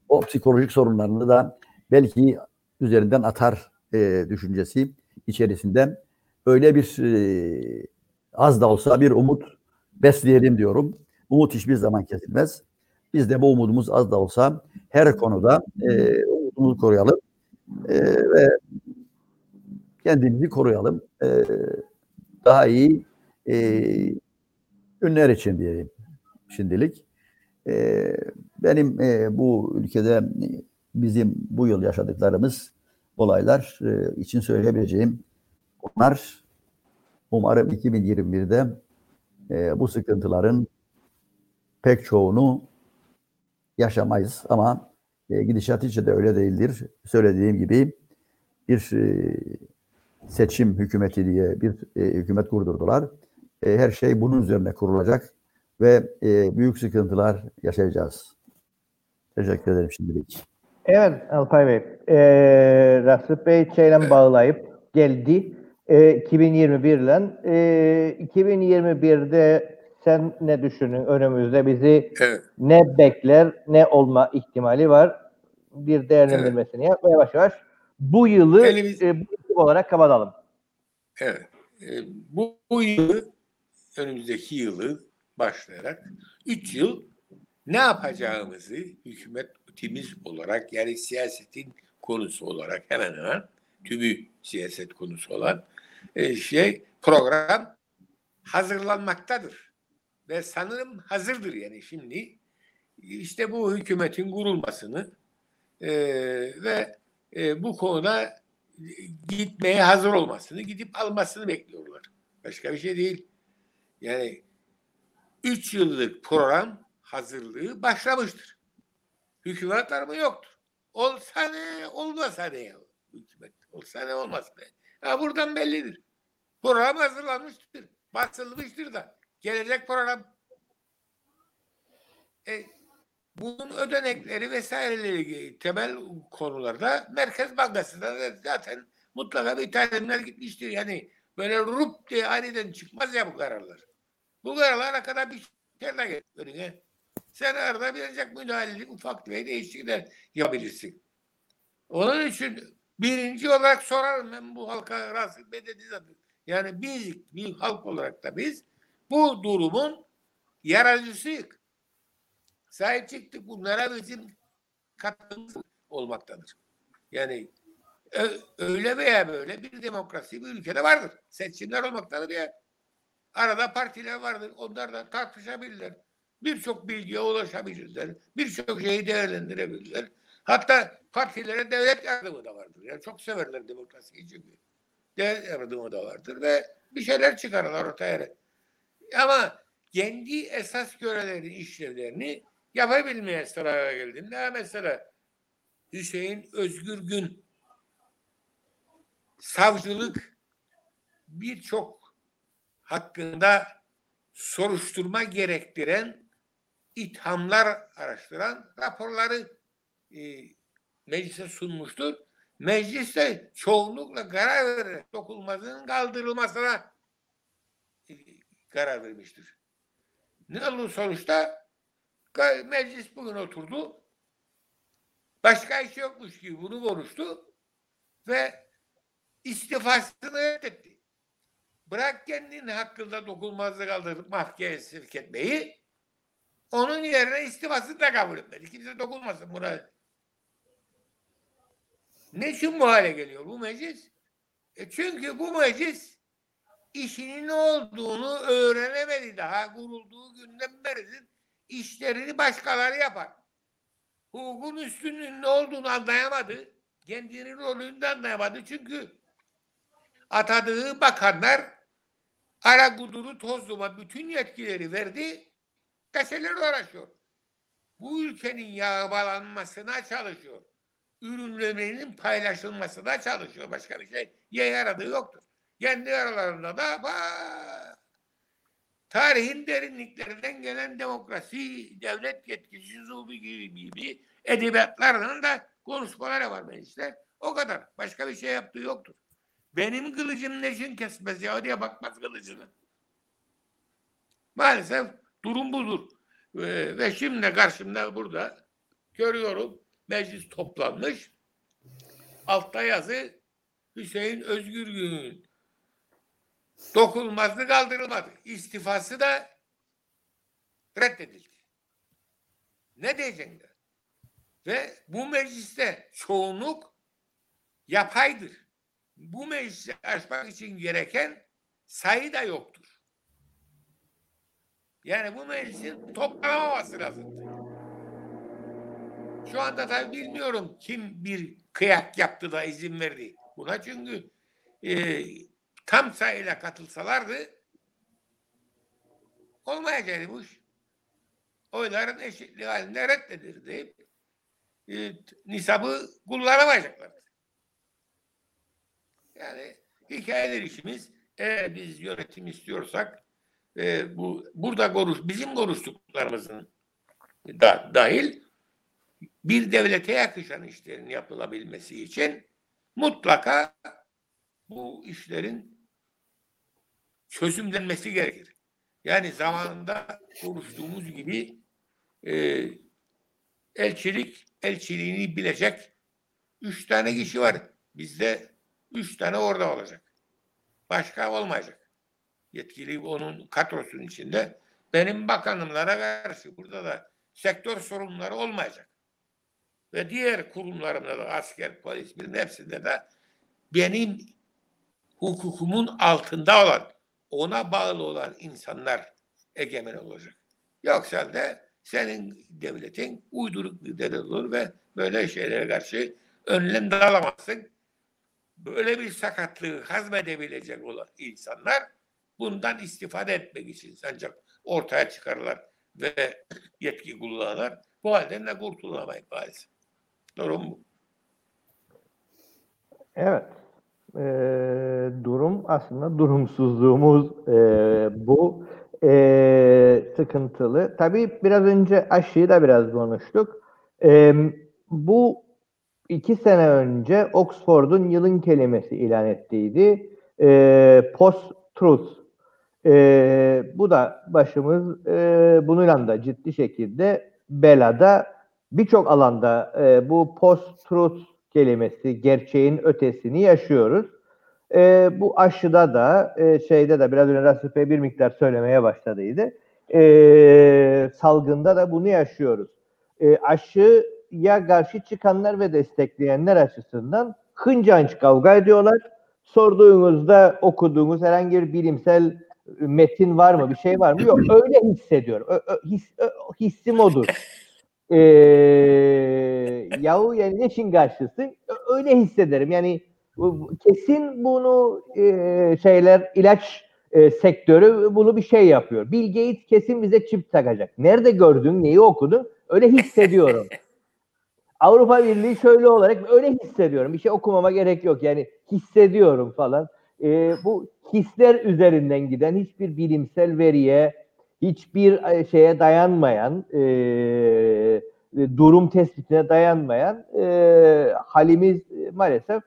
o psikolojik sorunlarını da belki üzerinden atar e, düşüncesi içerisinde öyle bir e, az da olsa bir umut besleyelim diyorum. Umut hiçbir zaman kesilmez. Biz de bu umudumuz az da olsa her konuda e, umudumuzu koruyalım e, ve kendimizi koruyalım. E, daha iyi e, günler için diyeyim şimdilik. E, benim e, bu ülkede bizim bu yıl yaşadıklarımız olaylar e, için söyleyebileceğim onlar umarım 2021'de e, bu sıkıntıların pek çoğunu yaşamayız ama e, gidişat hiç de öyle değildir. Söylediğim gibi bir e, seçim hükümeti diye bir e, hükümet kurdurdular. E, her şey bunun üzerine kurulacak ve e, büyük sıkıntılar yaşayacağız. Teşekkür ederim şimdilik. Evet Alpay Bey. Ee, Rasip Bey şeyle bağlayıp geldi. Ee, 2021 ile. Ee, 2021'de sen ne düşünün önümüzde bizi Evet. ne bekler ne olma ihtimali var. Bir değerlendirmesini yap ve yavaş yavaş bu yılı Elimiz- e, bu yıl olarak kapatalım. Evet. E, bu, bu yılı, önümüzdeki yılı başlayarak 3 yıl ne yapacağımızı hükümetimiz olarak yani siyasetin konusu olarak hemen hemen tümü siyaset konusu olan e, şey program hazırlanmaktadır. Ve sanırım hazırdır yani şimdi işte bu hükümetin kurulmasını e, ve e, bu konuda gitmeye hazır olmasını, gidip almasını bekliyorlar. Başka bir şey değil. Yani 3 yıllık program hazırlığı başlamıştır. Hükümet arama yoktur. Olsa ne, olmasa ne ya hükümet. Olsa ne, olmasa ne. Ha, buradan bellidir. Program hazırlanmıştır. Basılmıştır da. Gelecek program. E, bunun ödenekleri vesaireleri temel konularda Merkez Bankası'nda da zaten mutlaka bir talimler gitmiştir. Yani böyle rup diye aniden çıkmaz ya bu kararlar. Bu kararlara kadar bir şeyler gelir. Sen arada birazcık müdahalelik ufak bir değişiklikler yapabilirsin. Onun için birinci olarak sorarım ben bu halka rahatsız bedeni zaten. Yani biz bir halk olarak da biz bu durumun yaratıcısıyız sahip çıktık. Bunlara bizim katkımız olmaktadır. Yani öyle veya böyle bir demokrasi bir ülkede vardır. Seçimler olmaktadır ya. Arada partiler vardır. Onlar da tartışabilirler. Birçok bilgiye ulaşabilirler. Birçok şeyi değerlendirebilirler. Hatta partilere devlet yardımı da vardır. Yani çok severler demokrasiyi çünkü. Devlet yardımı da vardır ve bir şeyler çıkarırlar ortaya. Ama kendi esas görevlerini, işlevlerini yapabilmeye sıraya geldiğinde mesela Hüseyin Özgür Gün savcılık birçok hakkında soruşturma gerektiren ithamlar araştıran raporları e, meclise sunmuştur. Mecliste çoğunlukla karar vererek dokunulmazlığın kaldırılmasına e, karar vermiştir. Ne oldu sonuçta? Meclis bugün oturdu. Başka iş yokmuş gibi bunu konuştu ve istifasını reddetti. Bırak kendini hakkında dokunmazlık kaldırıp mahkemeye sevk etmeyi onun yerine istifasını da kabul etmedi. Kimse dokunmasın buna. Ne için bu hale geliyor bu meclis? E çünkü bu meclis işinin ne olduğunu öğrenemedi daha kurulduğu günden beridir işlerini başkaları yapar. Hukukun üstünlüğünün ne olduğunu anlayamadı. Kendinin rolünü de anlayamadı. Çünkü atadığı bakanlar ara kuduru tozluma bütün yetkileri verdi. Gazetelerle uğraşıyor. Bu ülkenin yağmalanmasına çalışıyor. Ürünlerinin paylaşılmasına çalışıyor. Başka bir şey yaradığı yoktur. Kendi aralarında da bak, tarihin derinliklerinden gelen demokrasi, devlet yetkisi zulmü gibi, gibi edebiyatlarının da konuşmaları var mecliste. O kadar. Başka bir şey yaptığı yoktur. Benim kılıcım ne için kesmez ya diye bakmaz kılıcını. Maalesef durum budur. Ee, ve şimdi karşımda burada görüyorum meclis toplanmış. Altta yazı Hüseyin Özgürgün'ün dokunulmazlığı kaldırılmadı. İstifası da reddedildi. Ne diyecekler? Ve bu mecliste çoğunluk yapaydır. Bu meclisi açmak için gereken sayı da yoktur. Yani bu meclisin toplanamaması lazım. Şu anda tabii bilmiyorum kim bir kıyak yaptı da izin verdi buna çünkü e, tam sayıyla katılsalardı olmayacaktı bu iş. Oyların eşitliği halinde reddedildi. E, nisabı kullanamayacaklardı. Yani hikayeler işimiz eğer biz yönetim istiyorsak e, bu burada konuş bizim konuştuklarımızın da, dahil bir devlete yakışan işlerin yapılabilmesi için mutlaka bu işlerin çözümlenmesi gerekir. Yani zamanında konuştuğumuz gibi e, elçilik, elçiliğini bilecek üç tane kişi var. Bizde üç tane orada olacak. Başka olmayacak. Yetkili onun kadrosunun içinde benim bakanımlara karşı burada da sektör sorunları olmayacak. Ve diğer kurumlarımda da asker, polis, bilin hepsinde de benim hukukumun altında olan, ona bağlı olan insanlar egemen olacak. Yoksa da senin devletin uyduruk bir devlet olur ve böyle şeylere karşı önlem de alamazsın. Böyle bir sakatlığı hazmedebilecek olan insanlar bundan istifade etmek için ancak ortaya çıkarırlar ve yetki kullanırlar. Bu halden de kurtulamayız maalesef. Durum bu. Evet. Ee, durum aslında durumsuzluğumuz e, bu e, sıkıntılı. Tabii biraz önce aşıyı da biraz konuştuk. E, bu iki sene önce Oxford'un yılın kelimesi ilan ettiydi. E, Post-truth. E, bu da başımız e, bununla da ciddi şekilde belada birçok alanda e, bu post-truth kelimesi gerçeğin ötesini yaşıyoruz. E, bu aşıda da e, şeyde de biraz önce Rasif Bey bir miktar söylemeye başladıydı. E, salgında da bunu yaşıyoruz. E, aşıya karşı çıkanlar ve destekleyenler açısından hıncanç kavga ediyorlar. Sorduğunuzda okuduğunuz herhangi bir bilimsel metin var mı, bir şey var mı? Yok, öyle hissediyorum. Ö, ö, his, ö, hissim odur e, yahu yani neşin karşısın öyle hissederim yani kesin bunu e, şeyler ilaç e, sektörü bunu bir şey yapıyor. Bill Gates kesin bize çip takacak. Nerede gördün, neyi okudun? Öyle hissediyorum. Avrupa Birliği şöyle olarak öyle hissediyorum. Bir şey okumama gerek yok. Yani hissediyorum falan. E, bu hisler üzerinden giden hiçbir bilimsel veriye, hiçbir e, şeye dayanmayan, e, durum tespitine dayanmayan e, halimiz maalesef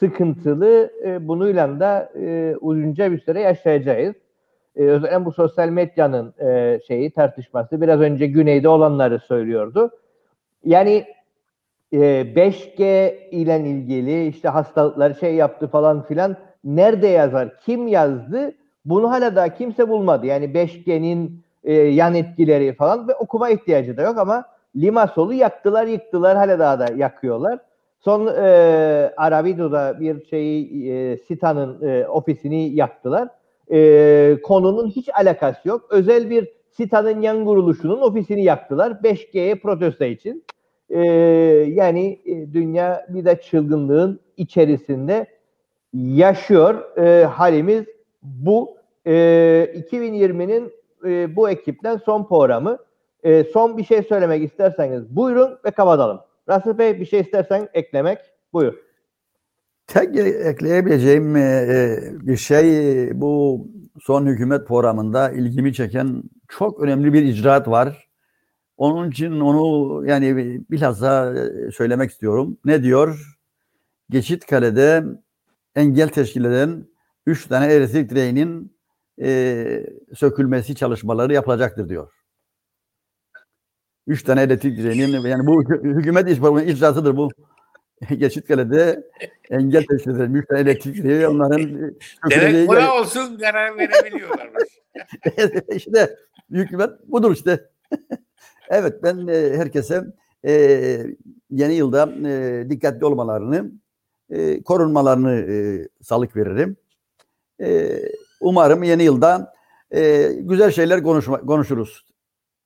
sıkıntılı. E, bununla da e, uzunca bir süre yaşayacağız. E, özellikle bu sosyal medyanın e, şeyi tartışması biraz önce güneyde olanları söylüyordu. Yani e, 5G ile ilgili işte hastalıklar şey yaptı falan filan nerede yazar? Kim yazdı? Bunu hala daha kimse bulmadı. Yani 5G'nin e, yan etkileri falan ve okuma ihtiyacı da yok ama Limasol'u yaktılar yıktılar hala daha da yakıyorlar. Son e, Arabido'da bir şeyi e, Sita'nın e, ofisini yaktılar. E, konunun hiç alakası yok. Özel bir Sita'nın yan kuruluşunun ofisini yaktılar 5G'ye protesto için. E, yani e, dünya bir de çılgınlığın içerisinde yaşıyor. E, halimiz bu. E, 2020'nin e, bu ekipten son programı. E, son bir şey söylemek isterseniz buyurun ve kapatalım. Rasul Bey bir şey istersen eklemek buyur. Tek ekleyebileceğim e, bir şey e, bu son hükümet programında ilgimi çeken çok önemli bir icraat var. Onun için onu yani bilhassa e, söylemek istiyorum. Ne diyor? Geçitkale'de engel teşkil eden 3 tane elektrik direğinin e, sökülmesi çalışmaları yapılacaktır diyor. Üç tane elektrik direğinin yani bu hükümet iş icraatıdır bu. Geçitkale'de engel teşkil eden üç tane elektrik direği onların Demek buna olsun karar verebiliyorlarmış. işte hükümet budur işte. Evet ben e, herkese e, yeni yılda e, dikkatli olmalarını, e, korunmalarını e, salık veririm. E, umarım yeni yılda e, güzel şeyler konuşma, konuşuruz.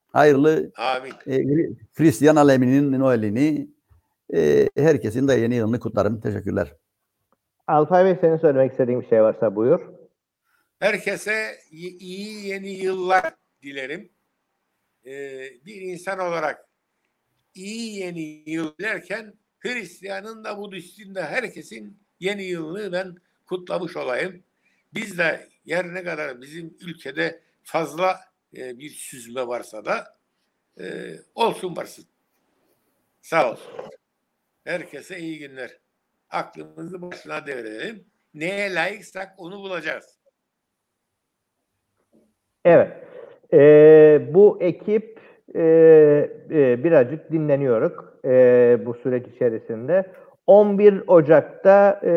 Hayırlı Amin. e, Hristiyan aleminin Noel'ini e, herkesin de yeni yılını kutlarım. Teşekkürler. Alpay Bey senin söylemek istediğin bir şey varsa buyur. Herkese iyi yeni yıllar dilerim. Ee, bir insan olarak iyi yeni yıl derken Hristiyanın da Budist'in de herkesin yeni yılını ben kutlamış olayım. Biz de yer ne kadar bizim ülkede fazla e, bir süzme varsa da e, olsun varsın. Sağ olsun. Herkese iyi günler. Aklımızı başına devredelim. Neye layıksak onu bulacağız. Evet. Ee, bu ekip e, e, birazcık dinleniyoruz e, bu süreç içerisinde. 11 Ocak'ta e,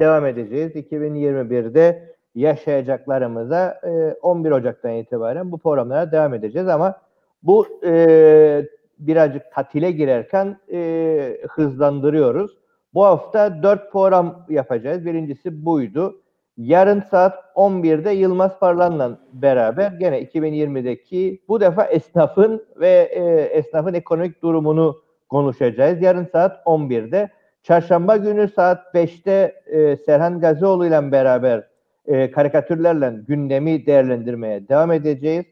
devam edeceğiz. 2021'de yaşayacaklarımıza e, 11 Ocak'tan itibaren bu programlara devam edeceğiz ama bu e, birazcık tatile girerken e, hızlandırıyoruz. Bu hafta 4 program yapacağız. Birincisi buydu. Yarın saat 11'de Yılmaz Parlan'la beraber gene 2020'deki bu defa esnafın ve e, esnafın ekonomik durumunu konuşacağız. Yarın saat 11'de. Çarşamba günü saat 5'te e, Serhan Gazioğlu ile beraber e, karikatürlerle gündemi değerlendirmeye devam edeceğiz.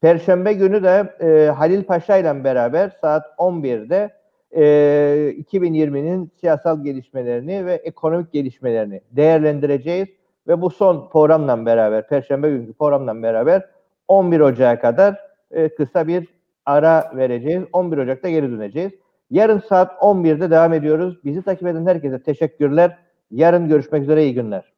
Perşembe günü de e, Halil Paşa ile beraber saat 11'de e, 2020'nin siyasal gelişmelerini ve ekonomik gelişmelerini değerlendireceğiz. Ve bu son programla beraber, Perşembe günkü programla beraber 11 Ocak'a kadar e, kısa bir ara vereceğiz. 11 Ocak'ta geri döneceğiz. Yarın saat 11'de devam ediyoruz. Bizi takip eden herkese teşekkürler. Yarın görüşmek üzere, iyi günler.